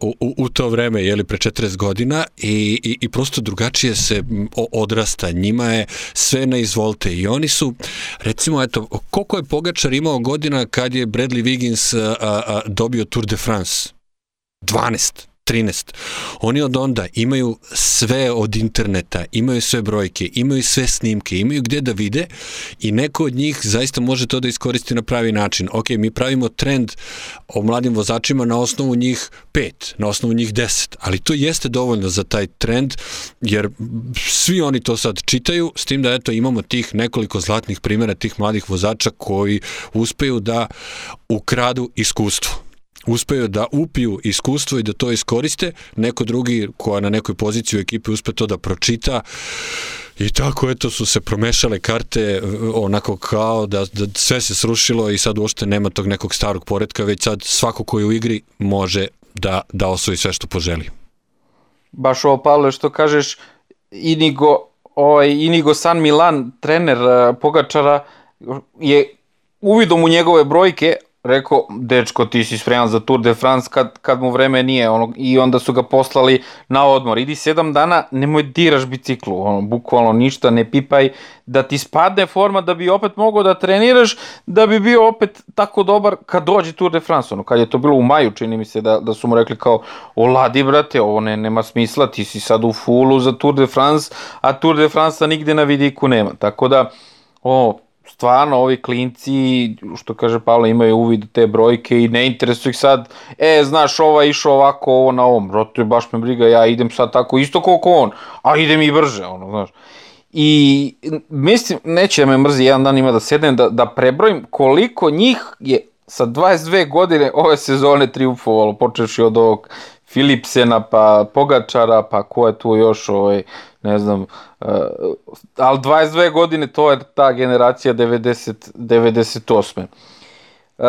u, u, u to vreme, jeli pre 40 godina. I, i, i prosto drugačije se odrasta, njima je sve na izvolte. I oni su, recimo, eto, koliko je Pogačar imao godina kad je Bradley Wiggins a, a, dobio Tour de France? 12. 13. Oni od onda imaju sve od interneta, imaju sve brojke, imaju sve snimke, imaju gde da vide i neko od njih zaista može to da iskoristi na pravi način. Ok, mi pravimo trend o mladim vozačima na osnovu njih 5, na osnovu njih 10, ali to jeste dovoljno za taj trend, jer svi oni to sad čitaju, s tim da eto imamo tih nekoliko zlatnih primjera tih mladih vozača koji uspeju da ukradu iskustvo uspeju da upiju iskustvo i da to iskoriste, neko drugi koja na nekoj poziciji u ekipi uspe to da pročita I tako eto su se promešale karte onako kao da, da sve se srušilo i sad uopšte nema tog nekog starog poredka, već sad svako koji u igri može da, da osvoji sve što poželi. Baš ovo Pavle što kažeš, Inigo, ovaj, Inigo San Milan, trener uh, Pogačara, je uvidom u njegove brojke, rekao, dečko, ti si spreman za Tour de France kad, kad mu vreme nije, ono, i onda su ga poslali na odmor. Idi sedam dana, nemoj diraš biciklu, ono, bukvalno ništa, ne pipaj, da ti spadne forma da bi opet mogao da treniraš, da bi bio opet tako dobar kad dođe Tour de France, ono, kad je to bilo u maju, čini mi se da, da su mu rekli kao, oladi brate, ovo ne, nema smisla, ti si sad u fulu za Tour de France, a Tour de France nigde na vidiku nema, tako da, o, stvarno ovi klinci, što kaže Pavle, imaju uvid te brojke i ne interesuje ih sad, e, znaš, ova išao ovako, ovo na ovom, je baš me briga, ja idem sad tako isto koliko on, a idem i brže, ono, znaš. I mislim, neće da me mrzi, jedan dan ima da sedem, da, da prebrojim koliko njih je sa 22 godine ove sezone triumfovalo, počeši od ovog Filipsena, pa Pogačara, pa ko je tu još, ovaj, ne znam, uh, ali 22 godine to je ta generacija 90, 98. Uh,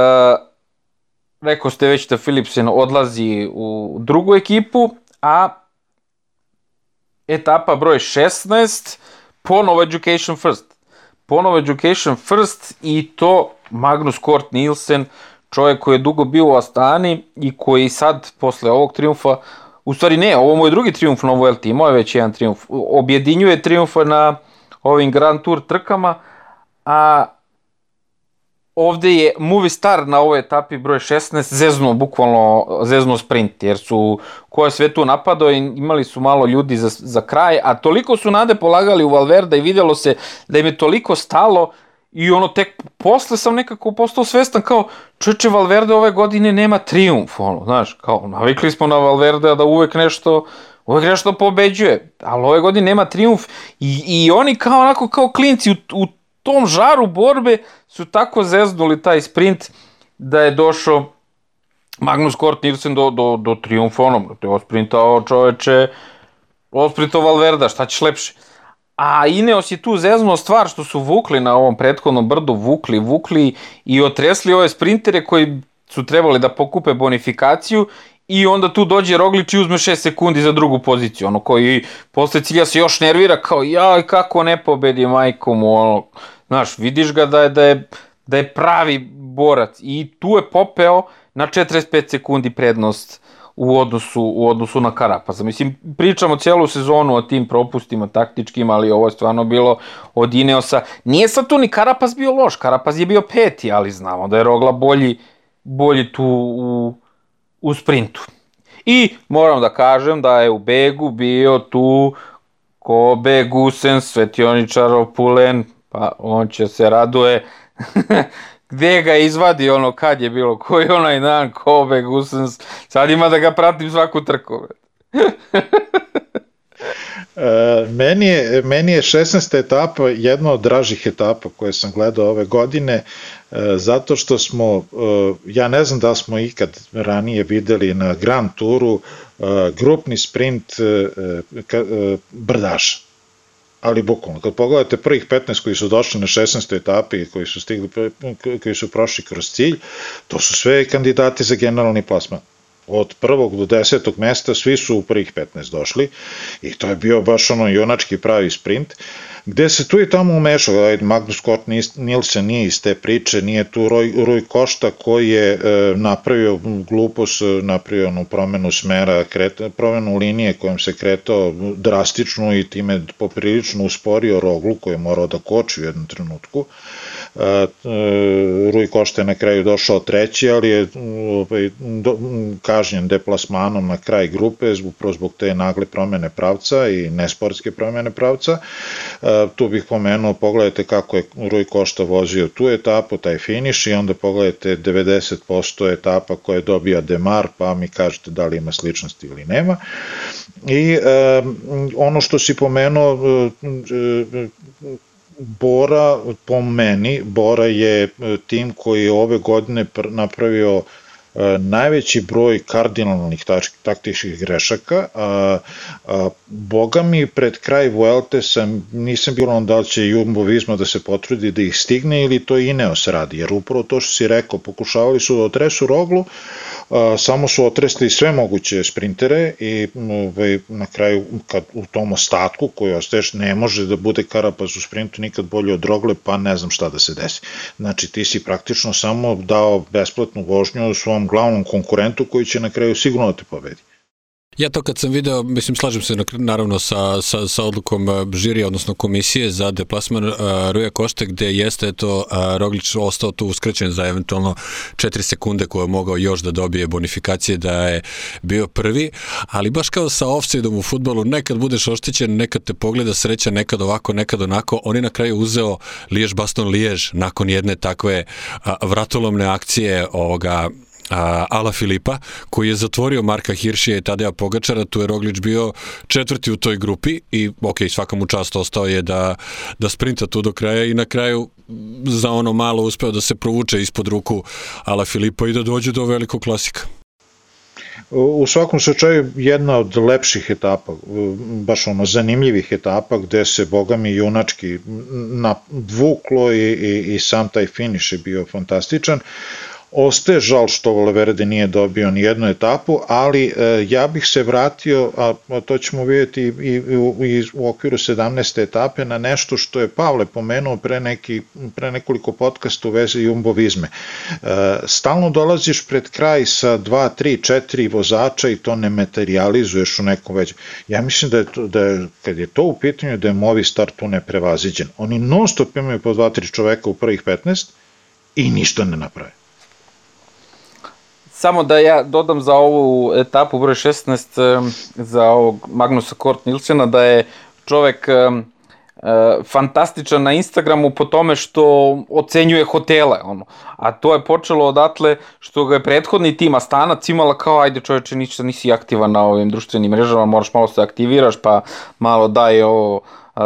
rekao ste već da Philipsen odlazi u drugu ekipu, a etapa broj 16, ponovo Education First. Ponovo Education First i to Magnus Kort Nielsen, čovjek koji je dugo bio u Astani i koji sad, posle ovog triumfa, U stvari ne, ovo mu je drugi triumf na Vuelti, imao je već jedan triumf. Objedinjuje triumfa na ovim Grand Tour trkama, a ovde je Movie Star na ovoj etapi broj 16 zeznuo, bukvalno zeznuo sprint, jer su ko je sve tu napadao i imali su malo ljudi za, za kraj, a toliko su nade polagali u Valverda i videlo se da im je toliko stalo I ono, tek posle sam nekako postao svestan kao, čeče, Valverde ove godine nema triumf, ono, znaš, kao, navikli smo na Valverde da uvek nešto, uvek nešto pobeđuje, ali ove godine nema triumf i, i oni kao onako, kao klinci u, u tom žaru borbe su tako zeznuli taj sprint da je došao Magnus Kort Nielsen do, do, do triumfa onom, te osprintao čoveče, osprintao Valverda, šta ćeš lepše? A Ineos je tu zeznuo stvar što su vukli na ovom prethodnom brdu, vukli, vukli i otresli ove sprintere koji su trebali da pokupe bonifikaciju i onda tu dođe Roglič i uzme 6 sekundi za drugu poziciju, ono koji posle cilja se još nervira kao jaj kako ne pobedi majko mu, ono, znaš, vidiš ga da je, da je, da je pravi borac. I tu je popeo na 45 sekundi prednost u odnosu, u odnosu na Karapaza. Mislim, pričamo cijelu sezonu o tim propustima taktičkim, ali ovo je stvarno bilo od Ineosa. Nije sad tu ni Karapaz bio loš, Karapaz je bio peti, ali znamo da je Rogla bolji, bolji tu u, u sprintu. I moram da kažem da je u Begu bio tu Kobe Gusen, Svetioničarov Pulen, pa on će se raduje (laughs) gde ga izvadi ono kad je bilo, koji onaj dan, Kobe, Gusens, sad ima da ga pratim svaku trku. (laughs) E, meni, je, meni je 16. etapa jedna od dražih etapa koje sam gledao ove godine, e, zato što smo, e, ja ne znam da smo ikad ranije videli na Grand Touru e, grupni sprint e, e, brdaša ali bukvalno, kad pogledate prvih 15 koji su došli na 16. etapi, koji su stigli, koji su prošli kroz cilj, to su sve kandidati za generalni plasman. Od prvog do desetog mesta svi su u prvih 15 došli i to je bio baš ono junački pravi sprint. Gde se tu i tamo umešao, Magnus Scott Nielsen nije iz te priče, nije tu Roj, Roj Košta koji je e, napravio glupost, napravio onu promenu smera, kret, promenu linije kojom se kretao drastično i time poprilično usporio Roglu koji je morao da koči u jednom trenutku. E, e, Rui Košta je na kraju došao treći, ali je ovaj, do, kažnjen deplasmanom na kraj grupe zbog, zbog te nagle promene pravca i nesportske promene pravca. E, tu bih pomenuo, pogledajte kako je Rui Košta vozio tu etapu, taj finiš i onda pogledajte 90% etapa koje dobija Demar, pa mi kažete da li ima sličnosti ili nema. I e, ono što si pomenuo, e, Bora, po meni, Bora je tim koji je ove godine napravio e, najveći broj kardinalnih taktičkih grešaka, a, a, boga mi pred kraj Vuelte sam, nisam bilo on da li će Jumbo Visma da se potrudi da ih stigne ili to Ineos radi, jer upravo to što si rekao, pokušavali su da otresu roglu, samo su otresli sve moguće sprintere i ovaj, na kraju kad u tom ostatku koji ostaješ ne može da bude Karapaz u sprintu nikad bolje od Rogle pa ne znam šta da se desi. Znači ti si praktično samo dao besplatnu vožnju svom glavnom konkurentu koji će na kraju sigurno da te pobedi. Ja to kad sam video, mislim, slažem se naravno sa, sa, sa odlukom e, žirija, odnosno komisije za deplasman uh, Ruja Košte, gde jeste to uh, Roglič ostao tu uskraćen za eventualno 4 sekunde koje je mogao još da dobije bonifikacije da je bio prvi, ali baš kao sa offside-om u futbolu, nekad budeš oštećen, nekad te pogleda sreća, nekad ovako, nekad onako, on je na kraju uzeo Lijež Baston Lijež nakon jedne takve uh, vratolomne akcije ovoga a, Ala Filipa, koji je zatvorio Marka Hiršija i Tadeja Pogačara, tu je Roglič bio četvrti u toj grupi i ok, svaka mu čast ostao je da, da sprinta tu do kraja i na kraju za ono malo uspeo da se provuče ispod ruku Ala Filipa i da dođe do velikog klasika. U svakom slučaju jedna od lepših etapa, baš ono zanimljivih etapa gde se bogami junački dvuklo i, i, i sam taj finiš je bio fantastičan. Ostaje žal što Valverde nije dobio ni jednu etapu, ali e, ja bih se vratio, a, a to ćemo vidjeti i, i, i u okviru 17. etape, na nešto što je Pavle pomenuo pre, neki, pre nekoliko podcasta u vezi jumbovizme. E, stalno dolaziš pred kraj sa 2, 3, 4 vozača i to ne materializuješ u nekom već. Ja mislim da je, to, da je, kad je to u pitanju, da je Movistar tu neprevaziđen. Oni non stop imaju po 2-3 čoveka u prvih 15 i ništa ne naprave. Samo da ja dodam za ovu etapu broj 16 za ovog Magnusa Kort Nilsena da je čovek fantastičan na Instagramu po tome što ocenjuje hotele, ono. A to je počelo odatle što ga je prethodni tim Astanac imala kao ajde čoveče ništa nisi aktivan na ovim društvenim mrežama, moraš malo se aktiviraš pa malo daj ovo uh,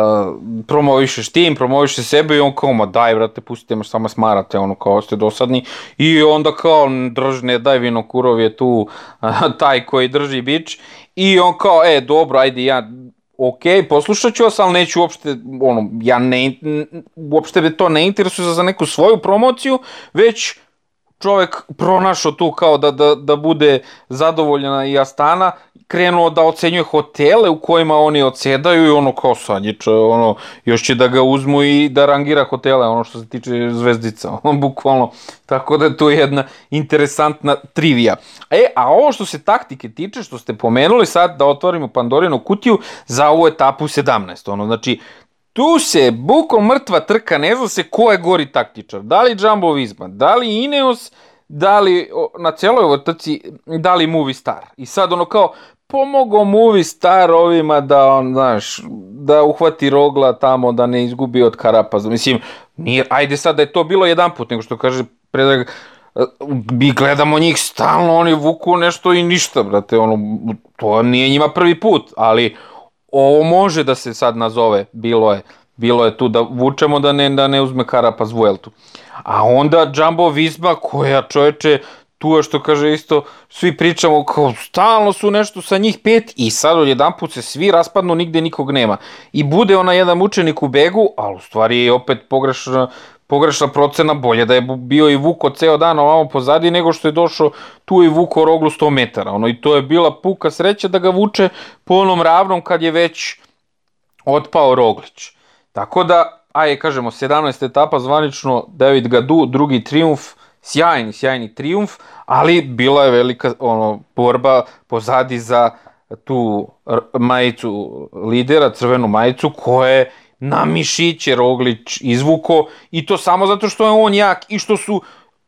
promovišeš tim, promovišeš sebe i on kao, ma daj, brate, pustite me, samo smarate, ono, kao ste dosadni. I onda kao, drž, ne daj, vino kurov je tu uh, taj koji drži bič. I on kao, e, dobro, ajde, ja, ok, poslušat ću vas, ali neću uopšte, ono, ja ne, uopšte me to ne interesuje za neku svoju promociju, već čovek pronašao tu kao da, da, da bude zadovoljena i Astana krenuo da ocenjuje hotele u kojima oni odsedaju i ono kao sad je ono, još će da ga uzmu i da rangira hotele, ono što se tiče zvezdica, (laughs) ono, bukvalno. Tako da je to jedna interesantna trivija. E, a ovo što se taktike tiče, što ste pomenuli sad da otvorimo Pandorinu kutiju za ovu etapu 17. Ono, znači, tu se bukom mrtva trka, ne zna se ko je gori taktičar. Da li Jumbo Visma, da li Ineos, da li na celoj ovoj trci, da li Movie Star. I sad ono kao, pomogao Movie Star ovima da on, znaš, da uhvati rogla tamo, da ne izgubi od Karapaza. Mislim, nije, ajde sad da je to bilo jedan put, nego što kaže Predrag, mi gledamo njih stalno, oni vuku nešto i ništa, brate, ono, to nije njima prvi put, ali ovo može da se sad nazove, bilo je, bilo je tu da vučemo da ne, da ne uzme Karapaz Vueltu. A onda Jumbo Visma koja čoveče tu je što kaže isto, svi pričamo kao stalno su nešto sa njih pet i sad od jedan put se svi raspadnu, nigde nikog nema. I bude ona jedan učenik u begu, ali u stvari je opet pogrešna, pogrešna procena, bolje da je bio i Vuko ceo dan ovamo pozadi nego što je došao tu i Vuko roglu 100 metara. Ono, I to je bila puka sreća da ga vuče po onom ravnom kad je već otpao Roglić. Tako da, ajde kažemo, 17 etapa zvanično David Gadu, drugi triumf, sjajni, sjajni triumf, ali bila je velika ono, borba pozadi za tu majicu lidera, crvenu majicu, koje na mišiće Roglić izvuko i to samo zato što je on jak i što su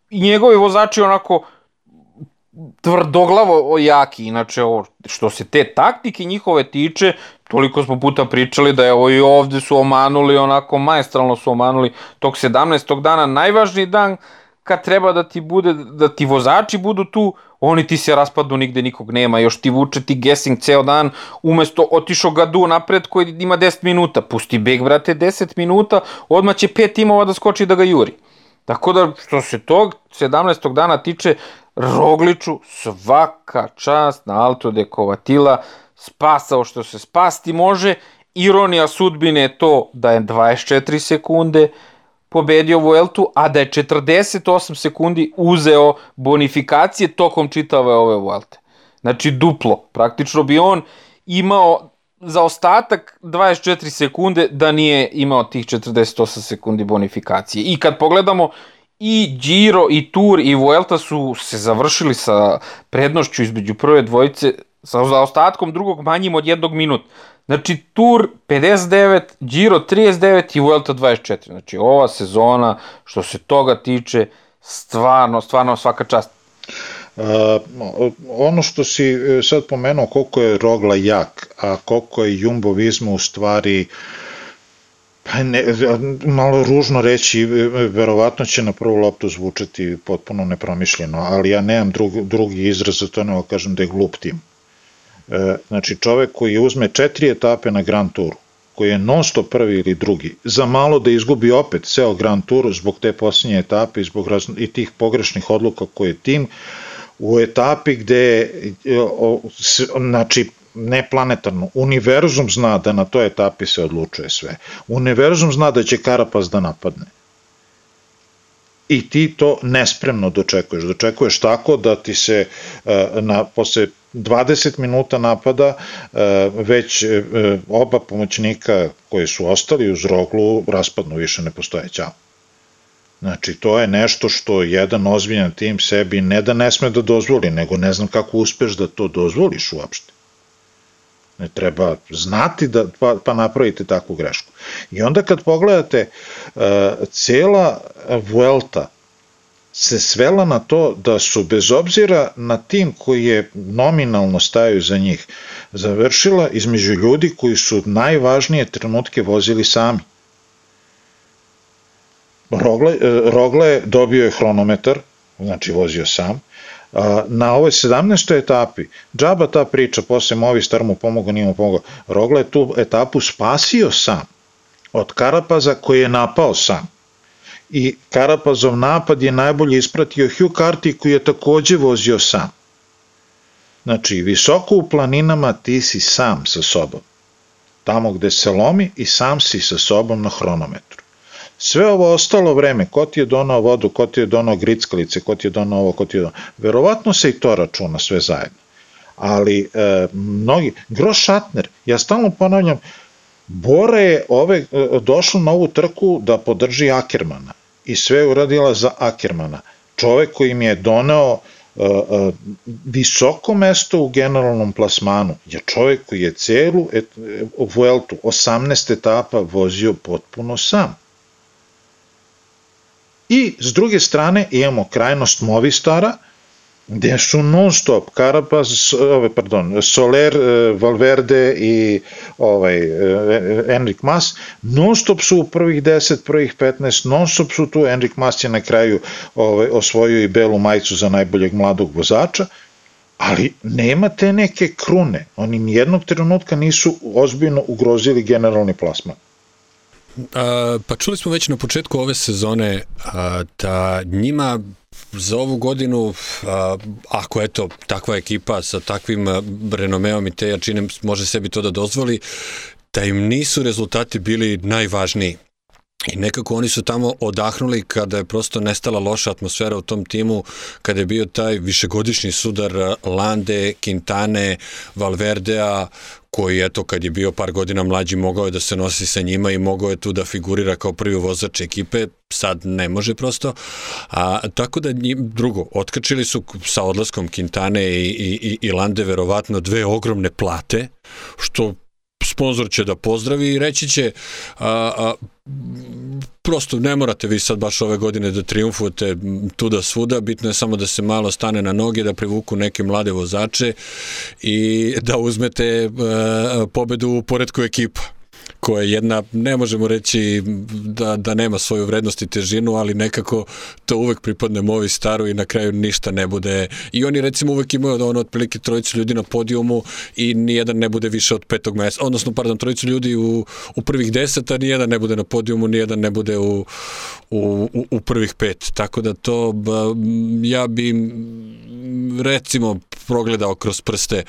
i njegovi vozači onako tvrdoglavo jaki. Inače, ovo, što se te taktike njihove tiče, toliko smo puta pričali da je ovo i ovde su omanuli, onako majestralno su omanuli tog 17. dana, najvažniji dan kad treba da ti bude, da ti vozači budu tu, oni ti se raspadnu, nigde nikog nema, još ti vuče ti guessing ceo dan, umesto otišao Gadu napred koji ima 10 minuta, pusti beg, brate, 10 minuta, odmah će pet timova da skoči da ga juri. Tako da, što se tog 17. dana tiče, Rogliču svaka čast na Alto de Kovatila, spasao što se spasti može, ironija sudbine je to da je 24 sekunde pobedio Vueltu, a da je 48 sekundi uzeo bonifikacije tokom čitave ove Vuelte. Znači duplo. Praktično bi on imao za ostatak 24 sekunde da nije imao tih 48 sekundi bonifikacije. I kad pogledamo i Giro i Tour i Vuelta su se završili sa prednošću između prve dvojice sa zaostatkom drugog manjim od jednog minuta. Znači Tour 59, Giro 39 i Vuelta 24. Znači ova sezona što se toga tiče stvarno, stvarno svaka čast. Uh, ono što si e, sad pomenuo koliko je Rogla jak, a koliko je Jumbo Visma u stvari pa ne, malo ružno reći, verovatno će na prvu loptu zvučati potpuno nepromišljeno, ali ja nemam drugi, drugi izraz za to nego kažem da je glup tim. E, znači čovek koji uzme četiri etape na Grand Touru, koji je non stop prvi ili drugi, za malo da izgubi opet ceo Grand Tour zbog te posljednje etape i zbog razno, i tih pogrešnih odluka koje je tim, u etapi gde, znači, neplanetarno, univerzum zna da na toj etapi se odlučuje sve. Univerzum zna da će Karapaz da napadne. I ti to nespremno dočekuješ. Dočekuješ tako da ti se na, posle 20 minuta napada već oba pomoćnika koji su ostali uz roglu raspadnu, više ne postoje ćao. Znači, to je nešto što jedan ozbiljan tim sebi ne da ne sme da dozvoli, nego ne znam kako uspeš da to dozvoliš uopšte. Ne treba znati da pa, pa napravite takvu grešku. I onda kad pogledate, uh, cela Vuelta se svela na to da su bez obzira na tim koji je nominalno staju za njih, završila između ljudi koji su najvažnije trenutke vozili sami. Rogle, e, Rogle dobio je hronometar, znači vozio sam, na ovoj 17. etapi, džaba ta priča, posle Movistar mu pomogao, nije mu pomogao, Rogle je tu etapu spasio sam od Karapaza koji je napao sam. I Karapazov napad je najbolje ispratio Hugh Carty koji je takođe vozio sam. Znači, visoko u planinama ti si sam sa sobom. Tamo gde se lomi i sam si sa sobom na hronometru. Sve ovo ostalo vreme, ko ti je donao vodu, ko ti je donao grickalice, ko ti je donao ovo, ko ti je donao... Verovatno se i to računa sve zajedno. Ali e, mnogi... Groš Šatner, ja stalno ponavljam, Bora je ove, e, došla na ovu trku da podrži Akermana i sve je uradila za Akermana. Čovek koji im je doneo e, e, visoko mesto u generalnom plasmanu je čovek koji je celu et, Vueltu 18 etapa vozio potpuno sam. I s druge strane imamo krajnost Movistara, gde su non stop Carapaz, ove, pardon, Soler, e, Valverde i ovaj, e, Enrik Mas, non stop su u prvih 10, prvih 15, non stop su tu, Enrik Mas je na kraju ovaj, osvojio i belu majicu za najboljeg mladog vozača, ali nema te neke krune, oni nijednog trenutka nisu ozbiljno ugrozili generalni plasman. A, pa čuli smo već na početku ove sezone a, da njima za ovu godinu, a, ako eto takva ekipa sa takvim renomeom i te jačine može sebi to da dozvoli, da im nisu rezultati bili najvažniji. I nekako oni su tamo odahnuli kada je prosto nestala loša atmosfera u tom timu, kada je bio taj višegodišnji sudar Lande, Quintane, Valverdea, koji eto kad je bio par godina mlađi mogao je da se nosi sa njima i mogao je tu da figurira kao prvi vozač ekipe, sad ne može prosto. A, tako da njim, drugo, otkačili su sa odlaskom Quintane i, i, i Lande verovatno dve ogromne plate, što sponsor će da pozdravi i reći će a, a, prosto ne morate vi sad baš ove godine da triumfujete tu da svuda, bitno je samo da se malo stane na noge, da privuku neke mlade vozače i da uzmete uh, pobedu u poredku ekipa koja je jedna, ne možemo reći da, da nema svoju vrednost i težinu, ali nekako to uvek pripadne Movi staru i na kraju ništa ne bude. I oni recimo uvek imaju da ono otprilike trojicu ljudi na podijumu i nijedan ne bude više od petog mesta, odnosno, pardon, trojicu ljudi u, u prvih deseta, nijedan ne bude na podijumu, nijedan ne bude u, u, u, u prvih pet. Tako da to, ja bi recimo progledao kroz prste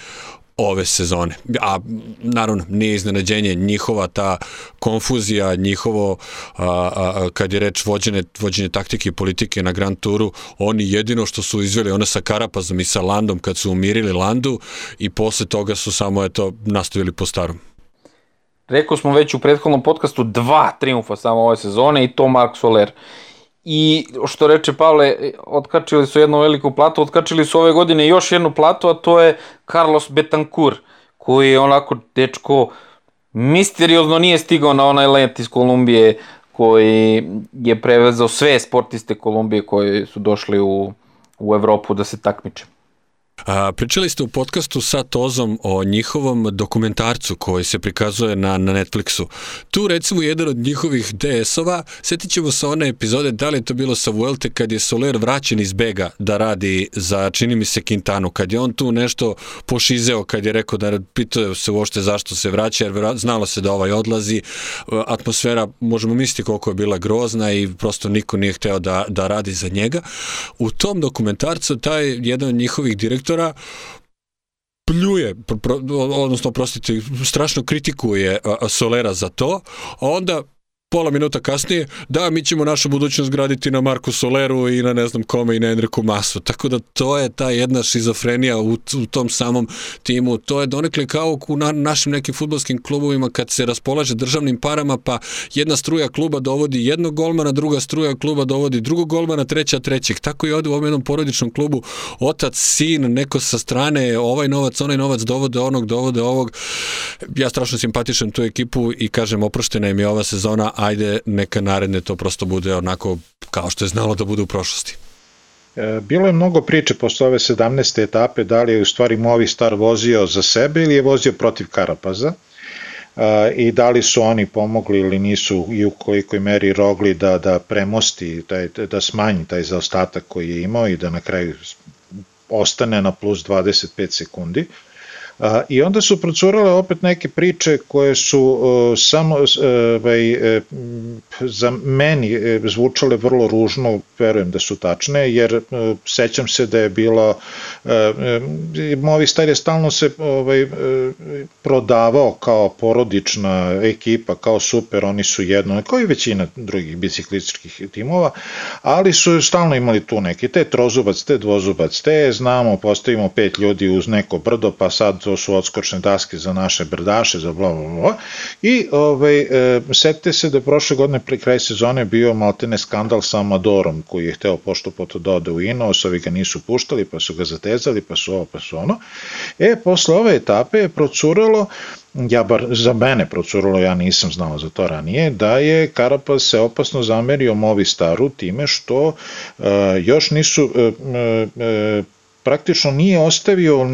ove sezone. A naravno nije iznenađenje njihova ta konfuzija, njihovo a, a, kad je reč vođene, vođenje taktike i politike na Grand Touru, oni jedino što su izveli ono sa Karapazom i sa Landom kad su umirili Landu i posle toga su samo eto nastavili po starom. Rekao smo već u prethodnom podcastu dva triumfa samo ove sezone i to Mark Soler. I što reče Pavle, otkačili su jednu veliku platu, otkačili su ove godine još jednu platu, a to je Carlos Betancourt, koji je onako dečko misteriozno nije stigao na onaj let iz Kolumbije koji je prevezao sve sportiste Kolumbije koji su došli u, u Evropu da se takmiče. A, pričali ste u podcastu sa Tozom o njihovom dokumentarcu koji se prikazuje na, na Netflixu. Tu recimo jedan od njihovih DS-ova, setit ćemo se one epizode, da li je to bilo sa Vuelte kad je Soler vraćen iz Bega da radi za, čini mi se, Quintanu, kad je on tu nešto pošizeo, kad je rekao da pitao se uopšte zašto se vraća, jer znalo se da ovaj odlazi, atmosfera, možemo misliti koliko je bila grozna i prosto niko nije hteo da, da radi za njega. U tom dokumentarcu taj jedan od njihovih direktora direktora pljuje, odnosno, prostite, strašno kritikuje Solera za to, a onda pola minuta kasnije, da, mi ćemo našu budućnost graditi na Marku Soleru i na ne znam kome i na Enriku Masu. Tako da to je ta jedna šizofrenija u, u tom samom timu. To je donekle kao u na, našim nekim futbolskim klubovima kad se raspolaže državnim parama, pa jedna struja kluba dovodi jednog golmana, druga struja kluba dovodi drugog golmana, treća trećeg. Tako i ovde u ovom jednom porodičnom klubu otac, sin, neko sa strane, ovaj novac, onaj novac dovode onog, dovode ovog. Ja strašno simpatišem tu ekipu i kažem oproštena im je ova sezona, ajde neka naredne to prosto bude onako kao što je znalo da bude u prošlosti. E, bilo je mnogo priče posle ove 17. etape da li je u stvari Movistar vozio za sebe ili je vozio protiv Karapaza e, i da li su oni pomogli ili nisu i u kolikoj meri Rogli da, da premosti, taj, da smanji taj zaostatak koji je imao i da na kraju ostane na plus 25 sekundi. I onda su procurale opet neke priče koje su uh, samo uh, uh, za meni e, zvučale vrlo ružno, verujem da su tačne, jer sećam se da je bilo Movistar je stalno se ovaj, prodavao kao porodična ekipa, kao super, oni su jedno, kao i većina drugih biciklističkih timova, ali su stalno imali tu neki, te trozubac, te dvozubac, te znamo, postavimo pet ljudi uz neko brdo, pa sad to su odskočne daske za naše brdaše, za bla, bla, bla. I ovaj, e, setite se da je prošle godine pre kraj sezone bio maltene skandal sa Amadorom, koji je hteo pošto poto da ode u Ineos, ovi ga nisu puštali, pa su ga zatezali, pa su ovo, pa su ono. E, posle ove etape je procuralo ja bar za mene procuralo, ja nisam znao za to ranije, da je Karapaz se opasno zamerio Movistaru time što uh, još nisu uh, uh, praktično nije ostavio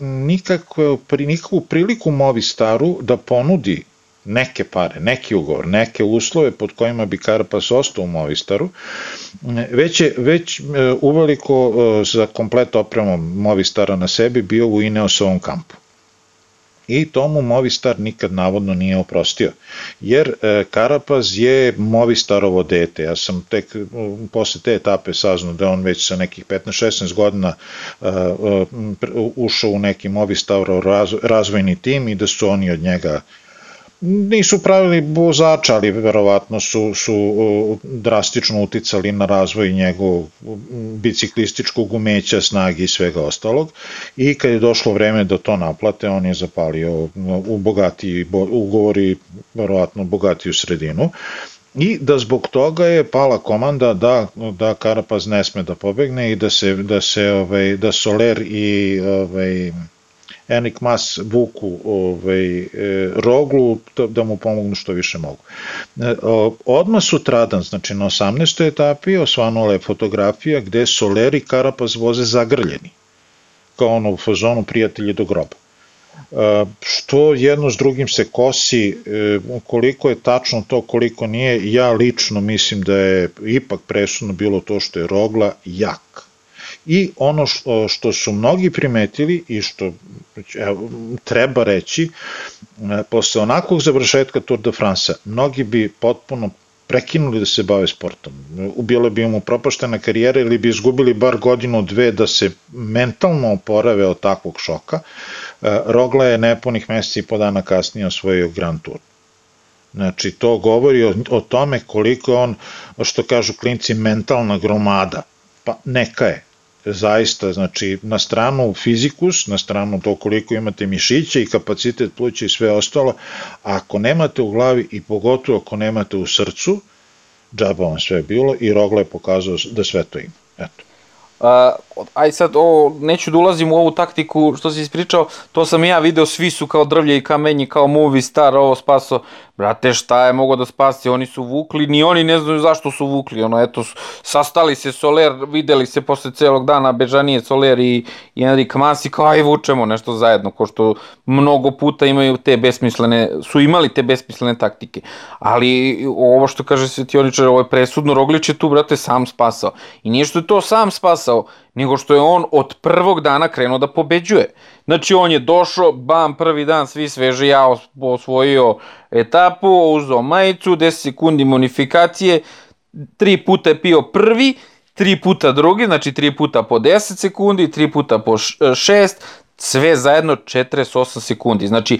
nikakvu, nikakvu priliku Movistaru da ponudi neke pare, neki ugovor, neke uslove pod kojima bi Karpas ostao u Movistaru, već je već e, uveliko e, za komplet opremom Movistara na sebi bio u Ineosovom kampu i tomu Movistar nikad navodno nije oprostio. Jer e, Karapaz je Movistarovo dete. Ja sam tek posle te etape saznao da on već sa nekih 15-16 godina e, e, ušao u neki Movistarov razvojni tim i da su oni od njega nisu pravili vozača, ali verovatno su, su drastično uticali na razvoj njegovog biciklističkog umeća, snagi i svega ostalog. I kad je došlo vreme da to naplate, on je zapalio u bogati ugovor i verovatno bogatiju sredinu. I da zbog toga je pala komanda da, da Karapaz ne sme da pobegne i da se, da se ovaj, da Soler i ovaj, Enik Mas vuku ovaj, e, roglu da, mu pomognu što više mogu. E, odmah sutradan, znači na 18. etapi, osvanula je fotografija gde Soleri i Karapaz voze zagrljeni, kao ono u fazonu prijatelji do groba e, što jedno s drugim se kosi, koliko je tačno to, koliko nije, ja lično mislim da je ipak presudno bilo to što je Rogla jak I ono što, što su mnogi primetili i što evo, treba reći, e, posle onakvog završetka Tour de France, mnogi bi potpuno prekinuli da se bave sportom. Ubile bi im upropaštena karijera ili bi izgubili bar godinu, dve da se mentalno oporave od takvog šoka. E, Rogla je nepunih meseci i po dana kasnije osvojio Grand Tour. Znači, to govori o, o tome koliko on, što kažu klinci, mentalna gromada. Pa neka je, zaista, znači, na stranu fizikus, na stranu to koliko imate mišiće i kapacitet pluća i sve ostalo, ako nemate u glavi i pogotovo ako nemate u srcu, džaba vam sve bilo i Rogla je pokazao da sve to ima. Eto. Uh, aj sad, ovo, neću da ulazim u ovu taktiku što si ispričao, to sam ja video, svi su kao drvlje i kamenji, kao movie star, ovo spaso. Brate, šta je mogo da spasi, oni su vukli, ni oni ne znaju zašto su vukli, ono, eto, sastali se Soler, videli se posle celog dana Bežanije, Soler i, i Enrik Masi, kao aj vučemo nešto zajedno, ko što mnogo puta imaju te besmislene, su imali te besmislene taktike. Ali ovo što kaže Svetioničar, ovo je presudno, Roglić je tu, brate, sam spasao. I nije što je to sam spasao, nego što je on od prvog dana krenuo da pobeđuje. Znači on je došao, bam, prvi dan svi sveže, ja osvojio etapu, uzao majicu, 10 sekundi monifikacije, tri puta je pio prvi, tri puta drugi, znači tri puta po 10 sekundi, tri puta po 6, sve zajedno 48 sekundi. Znači,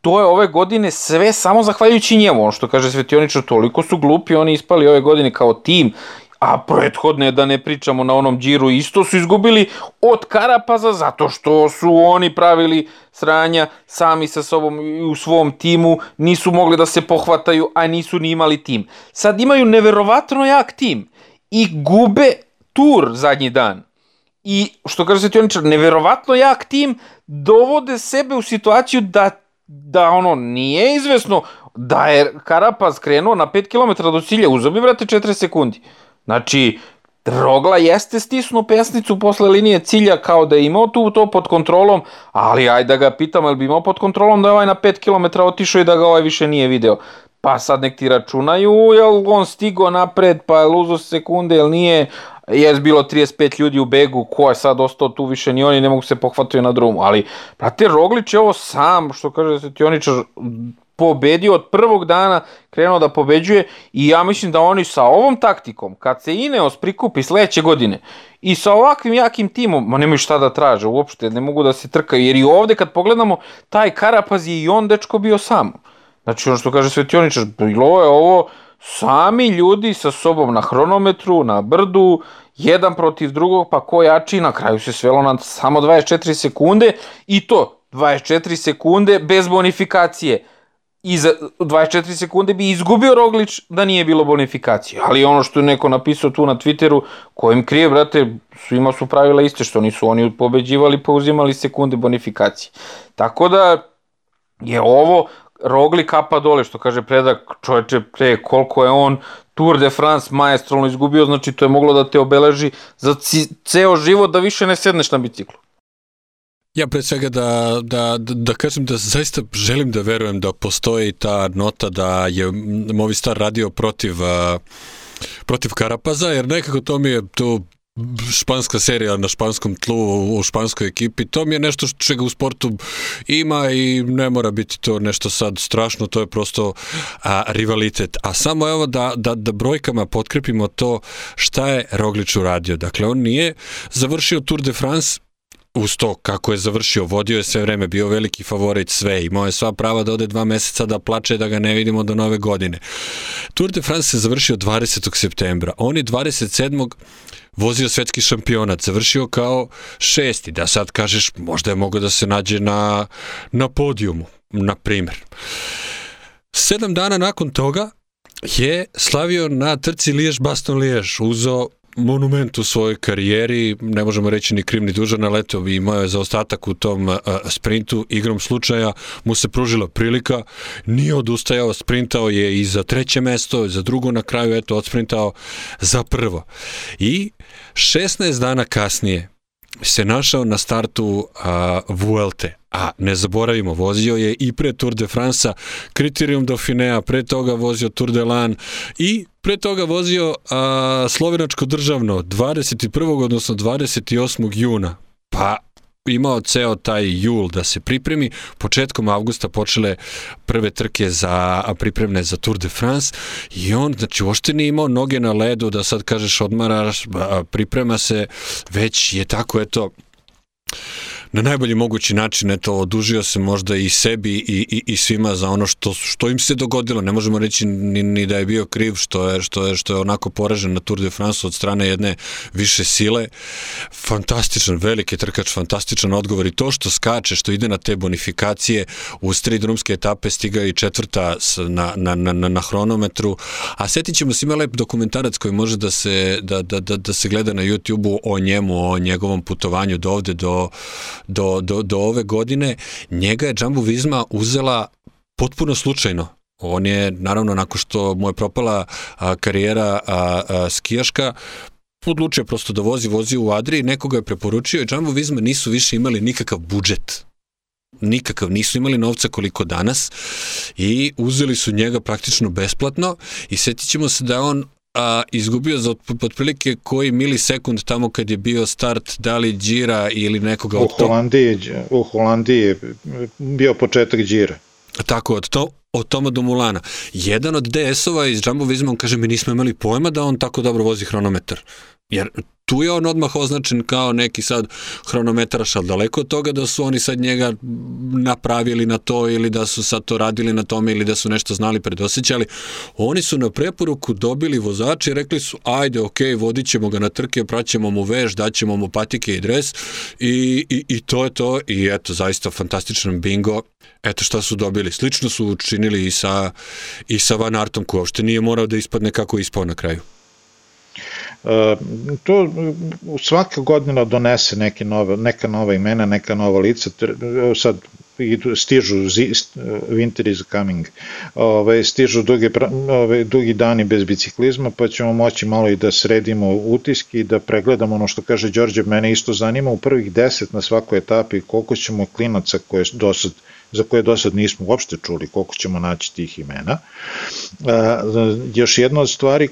to je ove godine sve samo zahvaljujući njemu, ono što kaže Svetioničar, toliko su glupi, oni ispali ove godine kao tim a prethodne da ne pričamo na onom džiru isto su izgubili od Karapaza zato što su oni pravili sranja sami sa sobom i u svom timu nisu mogli da se pohvataju a nisu ni imali tim sad imaju neverovatno jak tim i gube tur zadnji dan i što kaže Svetioničar neverovatno jak tim dovode sebe u situaciju da da ono nije izvesno da je Karapaz krenuo na 5 km do cilja, uzeo bi vrate 4 sekundi. Znači, Rogla jeste stisnuo pesnicu posle linije cilja kao da je imao tu to pod kontrolom, ali ajde da ga pitam, ali bi imao pod kontrolom da je ovaj na 5 km otišao i da ga ovaj više nije video. Pa sad nek ti računaju, jel on stigo napred, pa je luzo sekunde, jel nije, je bilo 35 ljudi u begu, ko je sad ostao tu više ni oni ne mogu se pohvatiti na drumu, ali prate Roglić je ovo sam, što kaže Svetioničar, pobedio od prvog dana, krenuo da pobeđuje i ja mislim da oni sa ovom taktikom, kad se Ineos prikupi sledeće godine i sa ovakvim jakim timom, ma nemaju šta da traže uopšte, ne mogu da se trkaju, jer i ovde kad pogledamo, taj Karapaz je i on dečko bio sam. Znači ono što kaže Svetioničar, bilo je ovo sami ljudi sa sobom na hronometru, na brdu, jedan protiv drugog, pa ko jači, na kraju se svelo na samo 24 sekunde i to 24 sekunde bez bonifikacije i za 24 sekunde bi izgubio Roglić da nije bilo bonifikacije. Ali ono što je neko napisao tu na Twitteru, kojim krije, brate, svima su pravila iste, što nisu oni pobeđivali pa uzimali sekunde bonifikacije. Tako da je ovo Rogli kapa dole, što kaže predak čoveče pre koliko je on Tour de France maestralno izgubio, znači to je moglo da te obeleži za ceo život da više ne sedneš na biciklu. Ja pre svega da, da, da, kažem da zaista želim da verujem da postoji ta nota da je Movistar radio protiv protiv Karapaza, jer nekako to mi je to španska serija na španskom tlu u španskoj ekipi, to mi je nešto čega u sportu ima i ne mora biti to nešto sad strašno, to je prosto a, rivalitet. A samo evo da, da, da brojkama potkrepimo to šta je Roglič uradio. Dakle, on nije završio Tour de France uz to kako je završio, vodio je sve vreme, bio veliki favorit sve, imao je sva prava da ode dva meseca da plače da ga ne vidimo do nove godine. Tour de France se završio 20. septembra, on je 27 vozio svetski šampionat, završio kao šesti, da sad kažeš možda je mogao da se nađe na, na podijumu, na primer. Sedam dana nakon toga je slavio na trci Lijež-Baston-Lijež, uzo monument u svojoj karijeri, ne možemo reći ni krim ni dužan, ali eto, imao je zaostatak u tom sprintu, igrom slučaja mu se pružila prilika, nije odustajao, sprintao je i za treće mesto, za drugo na kraju, eto, odsprintao za prvo. I 16 dana kasnije se našao na startu a, Vuelte, a ne zaboravimo, vozio je i pre Tour de France-a, Criterium Dauphinea, pre toga vozio Tour de Lan i pre toga vozio a, slovenačko državno 21. odnosno 28. juna. Pa imao ceo taj jul da se pripremi. Početkom avgusta počele prve trke za pripremne za Tour de France i on, znači, uopšte nije imao noge na ledu da sad kažeš odmaraš, priprema se, već je tako, eto, na najbolji mogući način eto odužio se možda i sebi i, i, i svima za ono što što im se dogodilo. Ne možemo reći ni, ni da je bio kriv što je što je što je onako poražen na Tour de France od strane jedne više sile. Fantastičan veliki trkač fantastičan odgovor i to što skače što ide na te bonifikacije. U tri drumske etape stiga i četvrta na, na, na, na hronometru. A setit ćemo se ima lep dokumentarac koji može da se da, da, da, da se gleda na YouTubeu o njemu o njegovom putovanju do ovde do do, do, do ove godine, njega je Jumbo Visma uzela potpuno slučajno. On je, naravno, nakon što mu je propala a, karijera a, a, skijaška, odlučio prosto da vozi, vozi u Adri, nekoga je preporučio i Jumbo Visma nisu više imali nikakav budžet nikakav, nisu imali novca koliko danas i uzeli su njega praktično besplatno i setit ćemo se da on a, izgubio za otprilike koji milisekund tamo kad je bio start da li Đira ili nekoga u Holandiji, u Holandiji je bio početak Đira. Tako, od, to, od Toma do Mulana. Jedan od DS-ova iz Jumbo Visma, on kaže mi nismo imali pojma da on tako dobro vozi hronometar. Jer tu je on odmah označen kao neki sad hronometraš, ali daleko od toga da su oni sad njega napravili na to ili da su sad to radili na tome ili da su nešto znali predosećali. Oni su na preporuku dobili vozače i rekli su ajde, ok, vodit ćemo ga na trke, praćemo mu veš, daćemo mu patike i dres i, i, i to je to i eto, zaista fantastičan bingo. Eto šta su dobili. Slično su učinili i sa, i sa Van Artom ko uopšte nije morao da ispadne kako ispao na kraju. E, to svaka godina donese neke nove, neka nova imena, neka nova lica, sad idu, stižu winter is coming. Ove, stižu dugi, ove, dugi dani bez biciklizma pa ćemo moći malo i da sredimo utiski da pregledamo ono što kaže Đorđe. Mene isto zanima u prvih deset na svakoj etapi koliko ćemo klinaca koje do sad za koje do sad nismo uopšte čuli koliko ćemo naći tih imena. Još jedna od stvari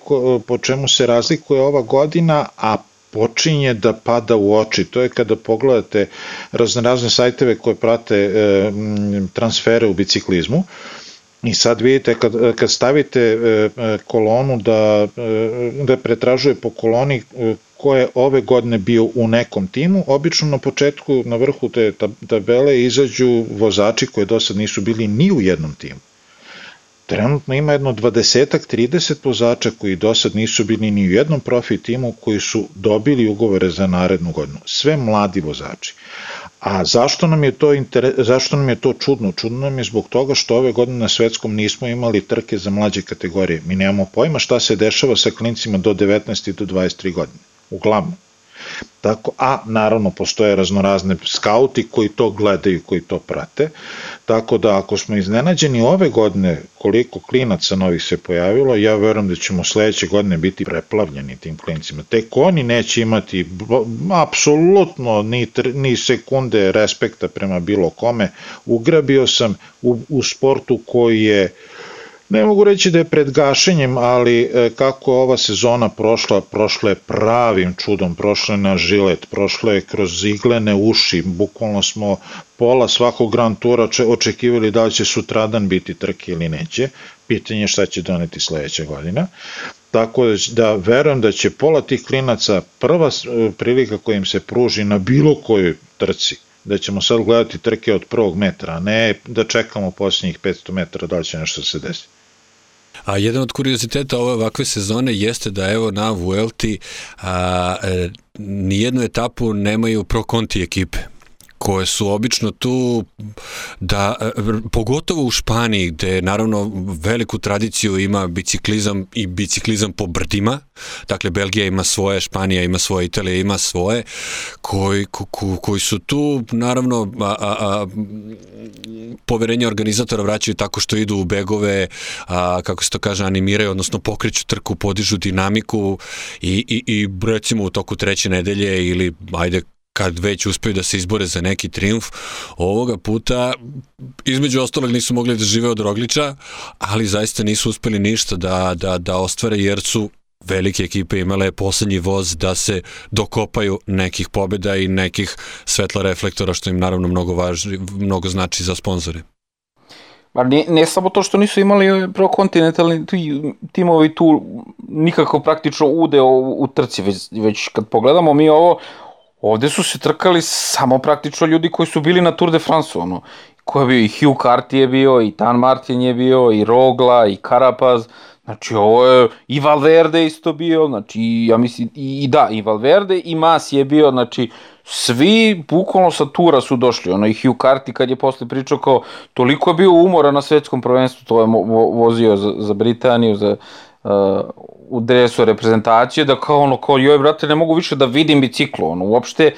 po čemu se razlikuje ova godina, a počinje da pada u oči. To je kada pogledate razne razne sajteve koje prate e, transfere u biciklizmu. I sad vidite kad, kad stavite e, kolonu da, e, da pretražuje po koloni ko je ove godine bio u nekom timu, obično na početku, na vrhu te tabele izađu vozači koji do sad nisu bili ni u jednom timu. Trenutno ima jedno 20-30 vozača koji do sad nisu bili ni u jednom profi timu koji su dobili ugovore za narednu godinu. Sve mladi vozači. A zašto nam je to inter... zašto nam je to čudno? Čudno nam je zbog toga što ove godine na svetskom nismo imali trke za mlađe kategorije. Mi nemamo pojma šta se dešava sa klincima do 19 i do 23 godine uglavnom. Tako, a naravno postoje raznorazne skauti koji to gledaju, koji to prate, tako da ako smo iznenađeni ove godine koliko klinaca novih se pojavilo, ja verujem da ćemo sledeće godine biti preplavljeni tim klincima. Tek oni neće imati apsolutno ni, ni sekunde respekta prema bilo kome. Ugrabio sam u, u sportu koji je Ne mogu reći da je pred gašenjem, ali e, kako ova sezona prošla, prošla je pravim čudom, prošla je na žilet, prošla je kroz iglene uši, bukvalno smo pola svakog Grand Tura očekivali da li će sutradan biti trke ili neće, pitanje šta će doneti sledeća godina. Tako da verujem da će pola tih klinaca prva e, prilika koja im se pruži na bilo kojoj trci, da ćemo sad gledati trke od prvog metra, a ne da čekamo posljednjih 500 metara da li će nešto se desiti. A jedan od kurioziteta ove ovakve sezone jeste da evo na Vuelti a, e, nijednu etapu nemaju pro konti ekipe koje su obično tu da, e, pogotovo u Španiji gde naravno veliku tradiciju ima biciklizam i biciklizam po brdima, dakle Belgija ima svoje, Španija ima svoje, Italija ima svoje, koji, ko, koji su tu naravno a, a, a, poverenje organizatora vraćaju tako što idu u begove, a, kako se to kaže, animiraju, odnosno pokreću trku, podižu dinamiku i, i, i recimo u toku treće nedelje ili ajde kad već uspeju da se izbore za neki triumf, ovoga puta između ostalog nisu mogli da žive od Rogliča, ali zaista nisu uspeli ništa da, da, da ostvare jer su velike ekipe imale poslednji voz da se dokopaju nekih pobjeda i nekih svetla reflektora, što im naravno mnogo, važni, mnogo znači za sponzore. Ma ne, ne samo to što nisu imali prokontinentalni timovi tu nikako praktično udeo u, u trci, već, već kad pogledamo mi ovo, ovde su se trkali samo praktično ljudi koji su bili na Tour de France, ono, ko je bio i Hugh Carty je bio, i Tan Martin je bio, i Rogla, i Carapaz, Znači, ovo je i Valverde isto bio, znači, ja mislim, i, i da, i Valverde i Mas je bio, znači, svi bukvalno sa tura su došli, ono i Hugh Carty kad je posle pričao kao, toliko je bio umora na svetskom prvenstvu, to je vozio za, za Britaniju, za, uh, u dresu reprezentacije, da kao ono, kao joj brate, ne mogu više da vidim biciklo, ono, uopšte,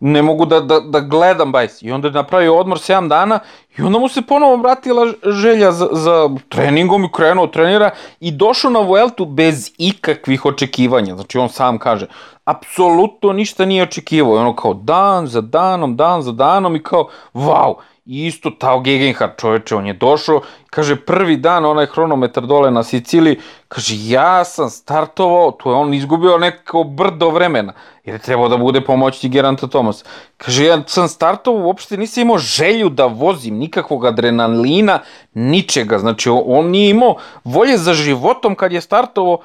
ne mogu da, da, da gledam bajs. I onda je napravio odmor 7 dana i onda mu se ponovo vratila želja za, za treningom i krenuo trenira i došao na Vueltu bez ikakvih očekivanja. Znači on sam kaže, apsolutno ništa nije očekivao. I ono kao dan za danom, dan za danom i kao, wow, I isto Tao Gegenhardt čoveče, on je došao, kaže prvi dan onaj hronometar dole na Siciliji, kaže ja sam startovao, tu je on izgubio neko brdo vremena, jer je trebao da bude pomoćni Geranta Thomas. Kaže ja sam startovao, uopšte nisam imao želju da vozim, nikakvog adrenalina, ničega, znači on nije imao volje za životom kad je startovao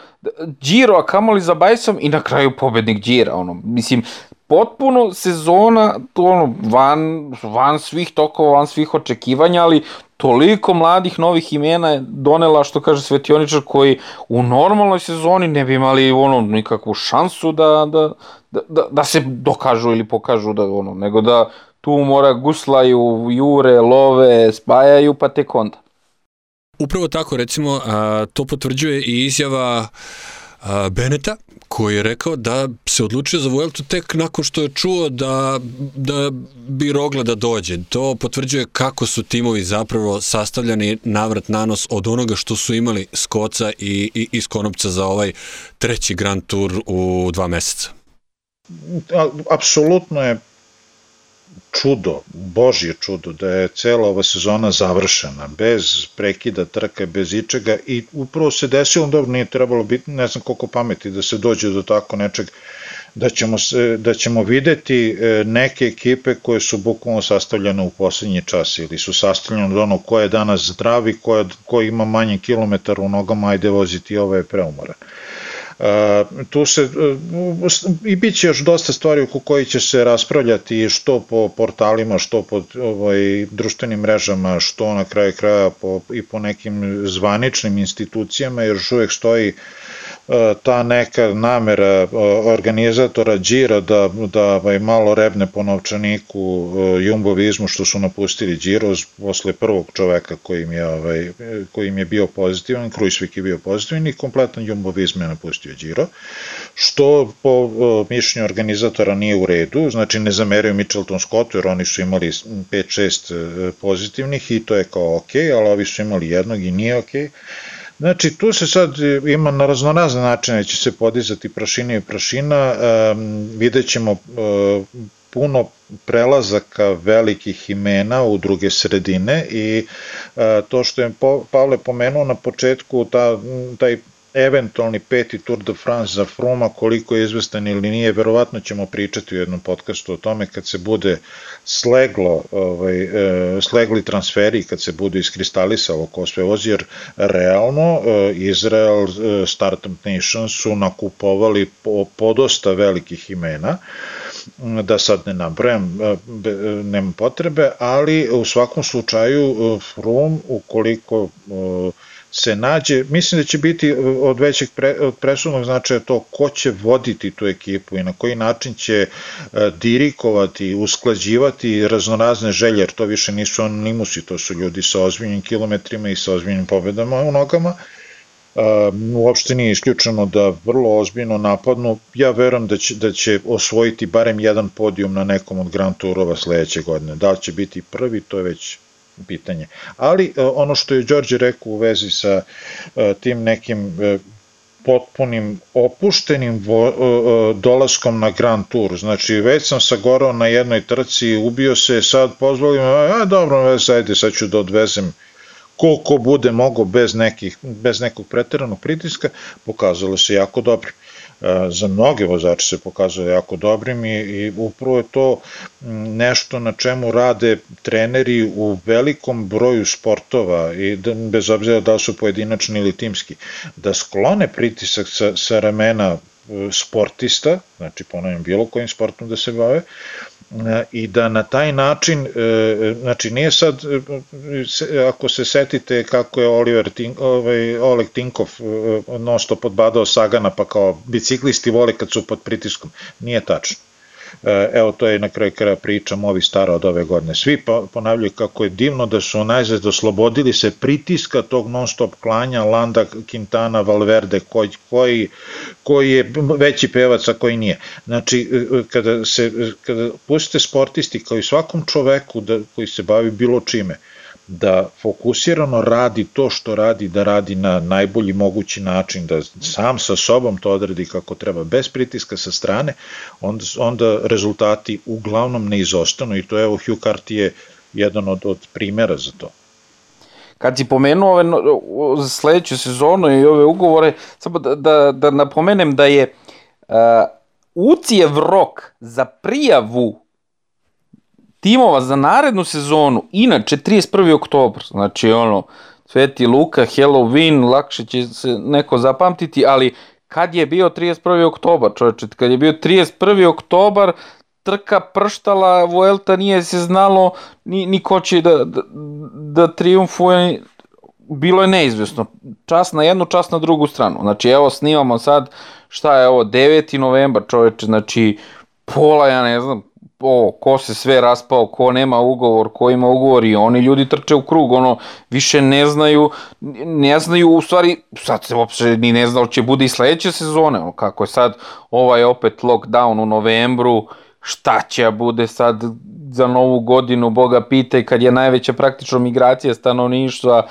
Giro, a kamoli za Bajsom i na kraju pobednik Gira, ono, mislim, potpuno sezona to ono, van, van svih tokova, van svih očekivanja, ali toliko mladih novih imena je donela, što kaže Svetioničar, koji u normalnoj sezoni ne bi imali ono, nikakvu šansu da, da, da, da, da se dokažu ili pokažu, da, ono, nego da tu mora guslaju, jure, love, spajaju, pa tek onda. Upravo tako, recimo, a, to potvrđuje i izjava Beneta, koji je rekao da se odlučio za Vueltu tek nakon što je čuo da, da bi Rogla da dođe. To potvrđuje kako su timovi zapravo sastavljani navrat nanos od onoga što su imali Skoca i, i iz Konopca za ovaj treći Grand Tour u dva meseca. Apsolutno je čudo, božje čudo, da je cela ova sezona završena, bez prekida trke, bez ičega i upravo se desilo, dobro nije trebalo biti, ne znam koliko pameti da se dođe do tako nečeg, da ćemo, se, da ćemo videti e, neke ekipe koje su bukvalno sastavljene u poslednji čas ili su sastavljene od onog ko je danas zdravi, ko, je, ko ima manje kilometara u nogama, ajde voziti ove preumoran. Uh, tu se uh, i bit će još dosta stvari oko koji će se raspravljati što po portalima, što po ovaj, društvenim mrežama, što na kraju kraja po, i po nekim zvaničnim institucijama, jer još uvek stoji uh, ta neka namera e, organizatora Đira da, da ovaj, malo rebne po novčaniku e, jumbovizmu što su napustili Điro posle prvog čoveka koji im je, ovaj, koji im je bio pozitivan, Krujsvik je bio pozitivan i kompletan jumbovizm je napustio Điro, što po mišljenju organizatora nije u redu, znači ne zameraju Mitchelton Scottu jer oni su imali 5-6 pozitivnih i to je kao ok, ali ovi su imali jednog i nije ok. Znači, tu se sad ima na raznorazne načine će se podizati prašina i prašina, um, vidjet ćemo uh, puno prelazaka velikih imena u druge sredine i uh, to što je Pavle pomenuo na početku, ta, taj eventualni peti Tour de France za Fruma, koliko je izvestan ili nije, verovatno ćemo pričati u jednom podcastu o tome kad se bude sleglo, ovaj, e, slegli transferi, kad se bude iskristalisalo ko sve vozi, jer realno e, Izrael, e, Startup Nation su nakupovali po, podosta velikih imena, da sad ne nabrajam, nema potrebe, ali u svakom slučaju Frum, ukoliko se nađe, mislim da će biti uh, od većeg pre, od presudnog značaja to ko će voditi tu ekipu i na koji način će uh, dirikovati, usklađivati raznorazne želje, jer to više nisu anonimusi, to su ljudi sa ozbiljnim kilometrima i sa ozbiljnim pobedama u nogama, Uh, uopšte nije isključeno da vrlo ozbiljno napadnu. Ja verujem da će, da će osvojiti barem jedan podijum na nekom od Grand Tourova sledeće godine. Da li će biti prvi, to je već pitanje. Ali e, ono što je Đorđe rekao u vezi sa e, tim nekim e, potpunim opuštenim dolaskom na Grand Tour. Znači, već sam sagorao na jednoj trci, ubio se, sad pozvolim, a dobro, već, ajde, sad ću da odvezem koliko bude mogo bez, nekih, bez nekog preteranog pritiska, pokazalo se jako dobrim. E, za mnoge vozače se pokazuje jako dobrim i, i upravo je to nešto na čemu rade treneri u velikom broju sportova i da, bez obzira da su pojedinačni ili timski, da sklone pritisak sa, sa ramena e, sportista, znači ponavljam bilo kojim sportom da se bave, i da na taj način, e, znači nije sad, e, ako se setite kako je Oliver Tink, ovaj, Oleg Tinkov e, non stop podbadao Sagana pa kao biciklisti vole kad su pod pritiskom, nije tačno. E, evo to je na kraju kraja priča Movi stara od ove godine. Svi ponavljaju kako je divno da su najzad oslobodili se pritiska tog non stop klanja Landa, Quintana, Valverde koji, koji, koji je veći pevac a koji nije. Znači e, e, kada, se, kada pustite sportisti kao i svakom čoveku da, koji se bavi bilo čime, da fokusirano radi to što radi, da radi na najbolji mogući način, da sam sa sobom to odradi kako treba, bez pritiska sa strane, onda, onda rezultati uglavnom ne izostanu i to je evo Hugh Carty je jedan od, od primera za to. Kad si pomenuo ove, za sledeću sezonu i ove ugovore, samo da, da, da napomenem da je uh, Ucijev rok za prijavu timova za narednu sezonu, inače 31. oktobar, znači ono, Sveti Luka, Halloween, lakše će se neko zapamtiti, ali kad je bio 31. oktobar, čovječe, kad je bio 31. oktobar, trka prštala, Vuelta nije se znalo ni, ni ko će da, da, da triumfuje, bilo je neizvesno. Čas na jednu, čas na drugu stranu. Znači, evo, snimamo sad, šta je ovo, 9. novembar, čoveče, znači, pola, ja ne znam, o, ko se sve raspao, ko nema ugovor, ko ima ugovor i oni ljudi trče u krug, ono, više ne znaju, ne znaju, u stvari, sad se uopšte ni ne zna će bude i sledeće sezone, ono, kako je sad ovaj opet lockdown u novembru, šta će bude sad za novu godinu, boga pitaj, kad je najveća praktično migracija stanovništva,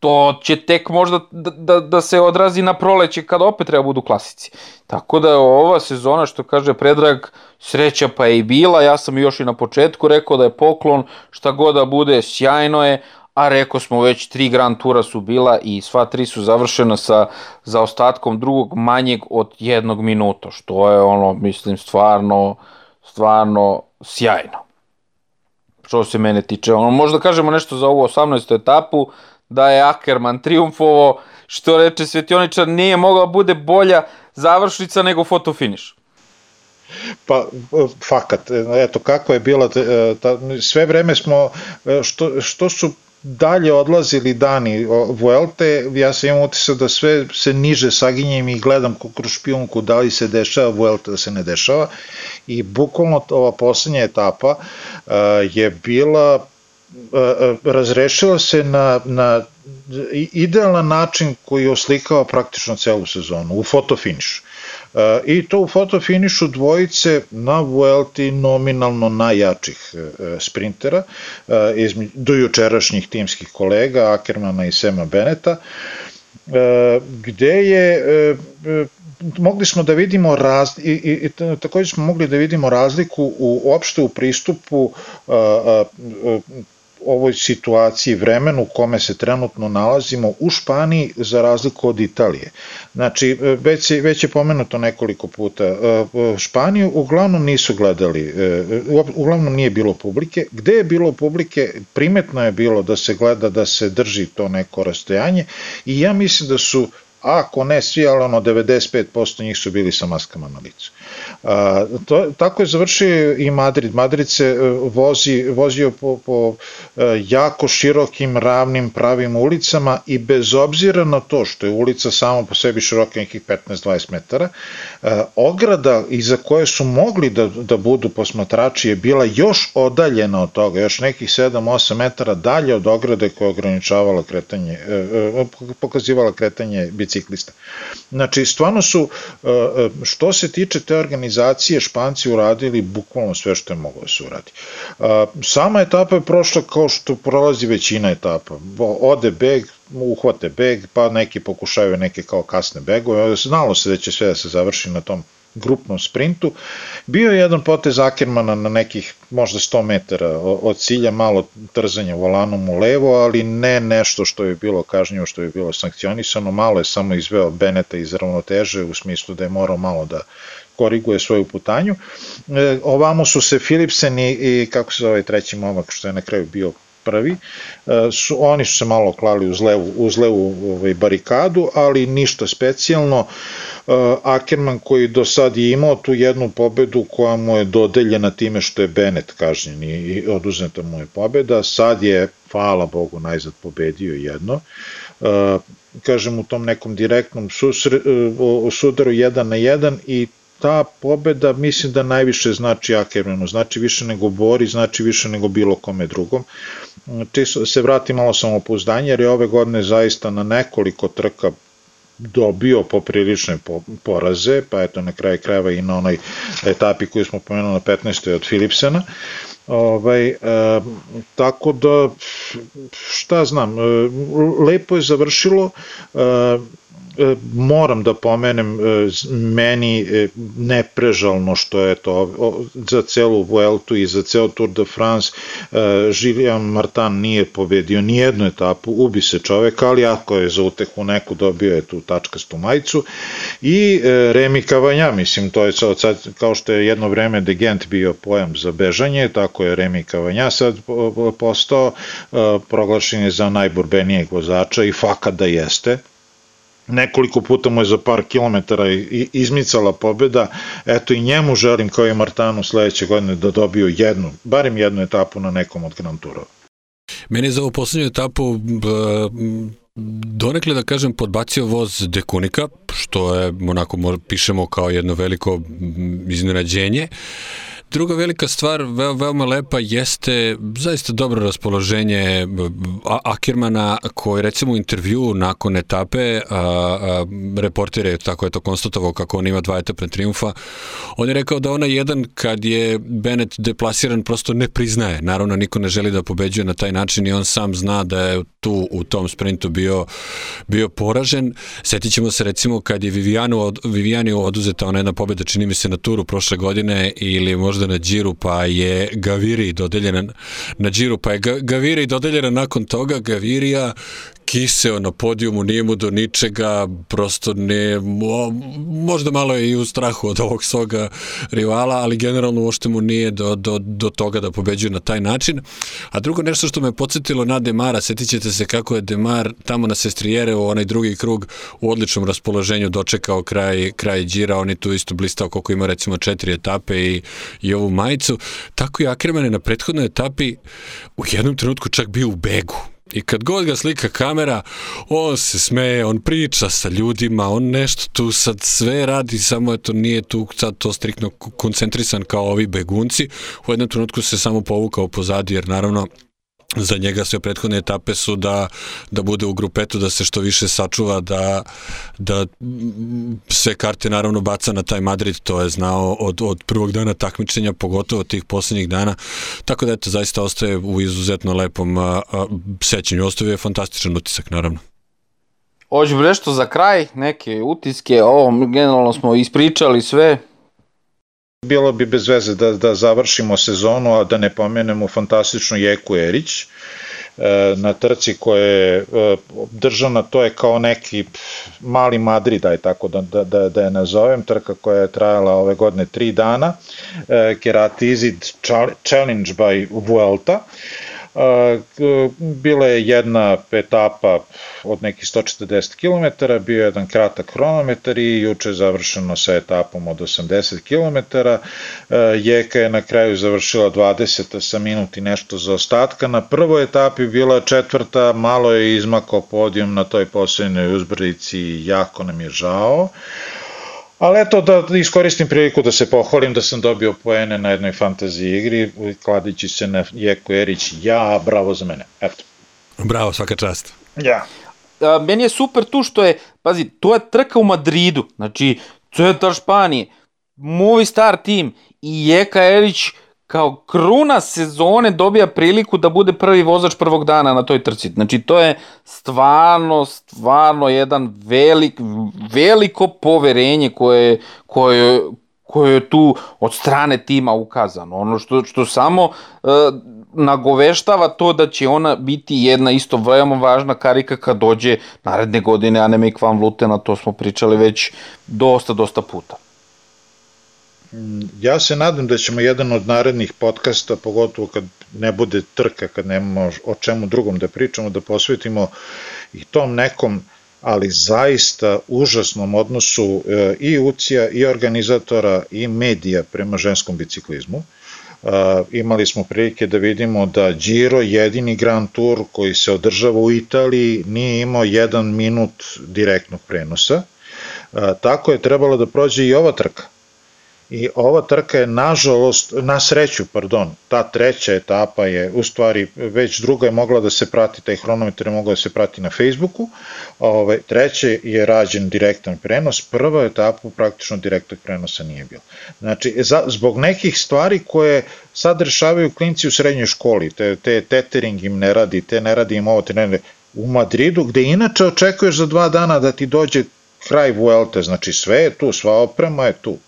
to će tek možda da, da, da se odrazi na proleće kada opet treba budu klasici. Tako da je ova sezona, što kaže Predrag, sreća pa je i bila, ja sam još i na početku rekao da je poklon, šta god da bude, sjajno je, a rekao smo već tri Grand Tura su bila i sva tri su završena sa zaostatkom drugog manjeg od jednog minuta, što je ono, mislim, stvarno, stvarno sjajno. Što se mene tiče, ono, možda kažemo nešto za ovu 18. etapu, da je Ackerman triumfovo, što reče Svetioničar, nije mogla bude bolja završnica nego fotofiniš. Pa, fakat, eto kako je bila, ta, sve vreme smo, što, što su dalje odlazili dani Vuelte, ja sam imam utisak da sve se niže saginjem i gledam kroz špijunku da li se dešava Vuelta da se ne dešava i bukvalno ova poslednja etapa je bila razrešila se na, na idealan način koji oslikava praktično celu sezonu, u fotofinišu. I to u fotofinišu dvojice na Vuelti nominalno najjačih sprintera, do jučerašnjih timskih kolega, Ackermana i Sema Beneta, gde je mogli smo da vidimo raz, i, i, i takođe smo mogli da vidimo razliku u uopšte u pristupu a, a, ovoj situaciji, vremenu u kome se trenutno nalazimo u Španiji za razliku od Italije. Znači, već, je, već je pomenuto nekoliko puta, e, Španiju uglavnom nisu gledali, e, uglavnom nije bilo publike. Gde je bilo publike, primetno je bilo da se gleda da se drži to neko rastojanje i ja mislim da su ako ne svi, ali ono 95% njih su bili sa maskama na licu. A, to, tako je završio i Madrid. Madrid se e, vozi, vozio po, po e, jako širokim, ravnim, pravim ulicama i bez obzira na to što je ulica samo po sebi široka nekih 15-20 metara, a, e, ograda iza koje su mogli da, da budu posmatrači je bila još odaljena od toga, još nekih 7-8 metara dalje od ograde koja ograničavala kretanje, pokazivala kretanje biciklista. Znači, stvarno su, što se tiče te organizacije Španci uradili bukvalno sve što je moglo da se uradi. Sama etapa je prošla kao što prolazi većina etapa. Ode beg, uhvate beg, pa neki pokušaju neke kao kasne begove. Znalo se da će sve da se završi na tom grupnom sprintu. Bio je jedan potez Ackermana na nekih možda 100 metara od cilja, malo trzanje volanom u levo, ali ne nešto što je bilo kažnjivo, što je bilo sankcionisano, malo je samo izveo Beneta iz ravnoteže u smislu da je morao malo da koriguje svoju putanju. E, ovamo su se Philipsen i, i kako se zove treći momak što je na kraju bio prvi, e, su, oni su se malo klali uz levu, uz levu ovaj, barikadu, ali ništa specijalno. E, Ackerman koji do sad je imao tu jednu pobedu koja mu je dodeljena time što je Bennett kažnjen i oduzeta mu je pobeda, sad je, hvala Bogu, najzad pobedio jedno. E, kažem u tom nekom direktnom susre, sudaru 1 na 1 i ta pobeda mislim da najviše znači Ackermanu, znači više nego Bori, znači više nego bilo kome drugom. Čisto se vrati malo samopouzdanje, jer je ove godine zaista na nekoliko trka dobio poprilične poraze, pa eto na kraju krajeva i na onoj etapi koju smo pomenuli na 15. od Philipsena. Ovaj, e, tako da, šta znam, lepo je završilo, E, moram da pomenem e, meni e, neprežalno što je to za celu Vueltu i za ceo Tour de France Žilijan Martan nije pobedio ni jednu etapu, ubi se čovek, ali ako je za utehu neku dobio je tu tačkastu majicu. I Remi Kavanja, mislim to je sad, kao što je jedno vreme Degent bio pojam za bežanje, tako je Remi Kavanja sad postao proglašen je za najborbenijeg vozača i faka da jeste, nekoliko puta mu je za par kilometara izmicala pobeda, eto i njemu želim kao i Martanu sledeće godine da dobiju jednu, barem jednu etapu na nekom od Grand Tourova. Meni je za ovu poslednju etapu donekle da kažem podbacio voz Dekunika, što je onako pišemo kao jedno veliko iznenađenje. Uh, Druga velika stvar, ve veoma lepa, jeste zaista dobro raspoloženje Akirmana koji recimo u intervju nakon etape, a, a, reporter je tako je to konstatovao kako on ima dva etapne triumfa, on je rekao da ona jedan kad je Bennett deplasiran prosto ne priznaje. Naravno, niko ne želi da pobeđuje na taj način i on sam zna da je tu u tom sprintu bio, bio poražen. Setit ćemo se recimo kad je Vivianu, od, Vivianiju oduzeta ona jedna pobeda, čini mi se na turu prošle godine ili možda na Džiru, pa je Gaviri dodeljena na Džiru, pa je Gaviri dodeljena nakon toga, Gavirija kiseo na podijumu, nije mu do ničega, prosto ne, možda malo je i u strahu od ovog svoga rivala, ali generalno uopšte mu nije do, do, do toga da pobeđuje na taj način. A drugo nešto što me podsjetilo na Demara, setit ćete se kako je Demar tamo na Sestrijere u onaj drugi krug u odličnom raspoloženju dočekao kraj, kraj džira, on je tu isto blistao koliko ima recimo četiri etape i, i ovu majicu. Tako i Akreman je na prethodnoj etapi u jednom trenutku čak bio u begu I kad god ga slika kamera, on se smeje, on priča sa ljudima, on nešto tu sad sve radi, samo eto nije tu sad to striktno koncentrisan kao ovi begunci. U jednom trenutku se samo povukao pozadi, jer naravno za njega sve prethodne etape su da, da bude u grupetu, da se što više sačuva, da, da sve karte naravno baca na taj Madrid, to je znao od, od prvog dana takmičenja, pogotovo tih poslednjih dana, tako da eto, zaista ostaje u izuzetno lepom a, a, sećanju, ostavio je fantastičan utisak naravno. Hoće nešto za kraj, neke utiske, ovo generalno smo ispričali sve, Bilo bi bez veze da, da završimo sezonu, a da ne pomenemo fantastičnu Jeku Erić e, na trci koja je e, držana, to je kao neki mali Madrid, aj tako da, da, da, da je nazovem, trka koja je trajala ove godine tri dana, e, Keratizid Challenge by Vuelta, Bila je jedna etapa od nekih 140 km, bio je jedan kratak hronometar i juče je završeno sa etapom od 80 km. Jeka je na kraju završila 20 sa minuti nešto za ostatka. Na prvoj etapi bila četvrta, malo je izmakao podijum na toj poslednjoj uzbrdici, jako nam je žao. Ali eto da iskoristim priliku da se pohvalim da sam dobio poene na jednoj fantaziji igri, kladići se na Jeko Erić, ja, bravo za mene. Eto. Bravo, svaka čast. Ja. A, meni je super tu što je, pazi, to je trka u Madridu, znači, centar Španije, Movi Star tim i Jeka Erić kao kruna sezone dobija priliku da bude prvi vozač prvog dana na toj trci. Znači to je stvarno, stvarno jedan velik, veliko poverenje koje, koje, koje je tu od strane tima ukazano. Ono što, što samo uh, nagoveštava to da će ona biti jedna isto veoma važna karika kad dođe naredne godine Annemiek van Vlutena, to smo pričali već dosta, dosta puta. Mm, ja se nadam da ćemo jedan od narednih podcasta, pogotovo kad ne bude trka, kad nemamo o čemu drugom da pričamo, da posvetimo i tom nekom ali zaista užasnom odnosu e, i ucija i organizatora i medija prema ženskom biciklizmu. E, imali smo prilike da vidimo da Giro, jedini Grand Tour koji se održava u Italiji, nije imao jedan minut direktnog prenosa. E, tako je trebalo da prođe i ova trka i ova trka je nažalost, na sreću, pardon, ta treća etapa je, u stvari, već druga je mogla da se prati, taj hronometar je mogla da se prati na Facebooku, ovaj, treće je rađen direktan prenos, prva etapa praktično direktnog prenosa nije bilo. Znači, za, zbog nekih stvari koje sad rešavaju klinci u srednjoj školi, te, te tetering im ne radi, te ne radi im ovo, te ne radi, u Madridu, gde inače očekuješ za dva dana da ti dođe kraj Vuelte, znači sve je tu, sva oprema je tu,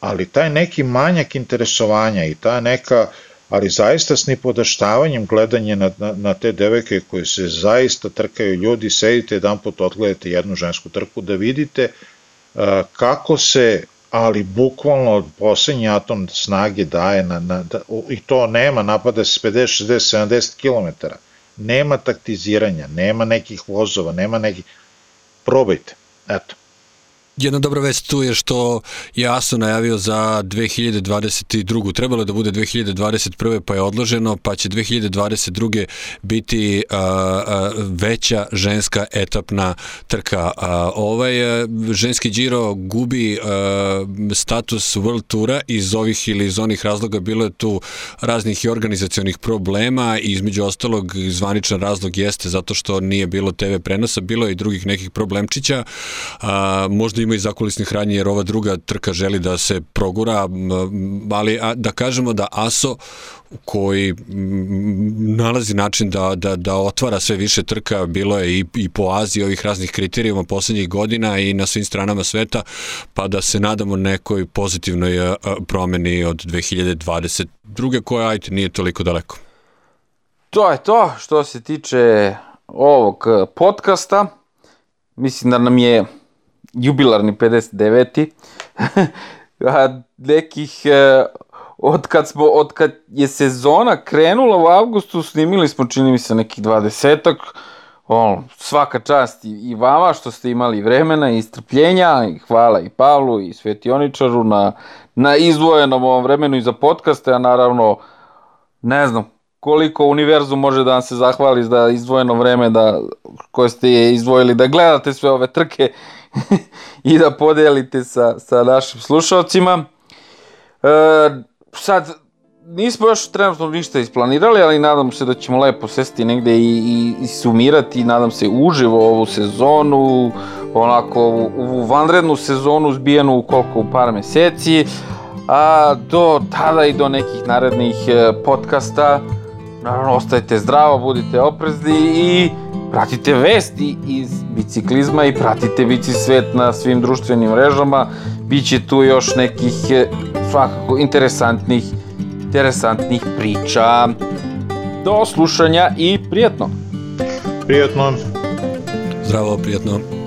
ali taj neki manjak interesovanja i ta neka, ali zaista s nipodaštavanjem gledanje na, na, na te devojke koje se zaista trkaju ljudi, sedite jedan put, odgledate jednu žensku trku da vidite uh, kako se ali bukvalno poslednji atom snage daje na, na, da, i to nema, napada se 50, 60, 70 km, nema taktiziranja, nema nekih vozova, nema nekih, probajte, eto. Jedna dobra vest tu je što je ASO najavio za 2022. Trebalo je da bude 2021. pa je odloženo, pa će 2022. biti a, a, veća ženska etapna trka. A, ovaj a, ženski Giro gubi a, status World Tura iz ovih ili iz onih razloga bilo je tu raznih i organizacionih problema i između ostalog zvaničan razlog jeste zato što nije bilo TV prenosa, bilo je i drugih nekih problemčića. A, možda ima i zakulisnih radnji jer ova druga trka želi da se progura, ali a, da kažemo da ASO koji nalazi način da, da, da otvara sve više trka, bilo je i, i po Aziji ovih raznih kriterijuma poslednjih godina i na svim stranama sveta, pa da se nadamo nekoj pozitivnoj promeni od 2022. koja, ajte, nije toliko daleko. To je to što se tiče ovog podcasta. Mislim da nam je jubilarni 59. (laughs) A nekih e, od kad, smo, od kad je sezona krenula u avgustu, snimili smo, čini mi se, nekih 20-ak. On, svaka čast i, i vama što ste imali vremena i strpljenja i hvala i Pavlu i Svetioničaru na, na izdvojenom ovom vremenu i za podcaste, a naravno ne znam koliko univerzum može da vam se zahvali za izdvojeno vreme da, koje ste izdvojili da gledate sve ove trke (laughs) i da podelite sa, sa našim slušalcima. E, sad, nismo još trenutno ništa isplanirali, ali nadam se da ćemo lepo sesti negde i, i, i sumirati, nadam se uživo ovu sezonu, onako u, u vanrednu sezonu zbijenu u koliko u par meseci, a do tada i do nekih narednih e, podcasta, naravno ostajte zdravo, budite oprezni i pratite vesti iz biciklizma i pratite bici svet na svim društvenim mrežama. Biće tu još nekih e, svakako interesantnih interesantnih priča. Do slušanja i prijetno. Prijetno. Zdravo, prijetno.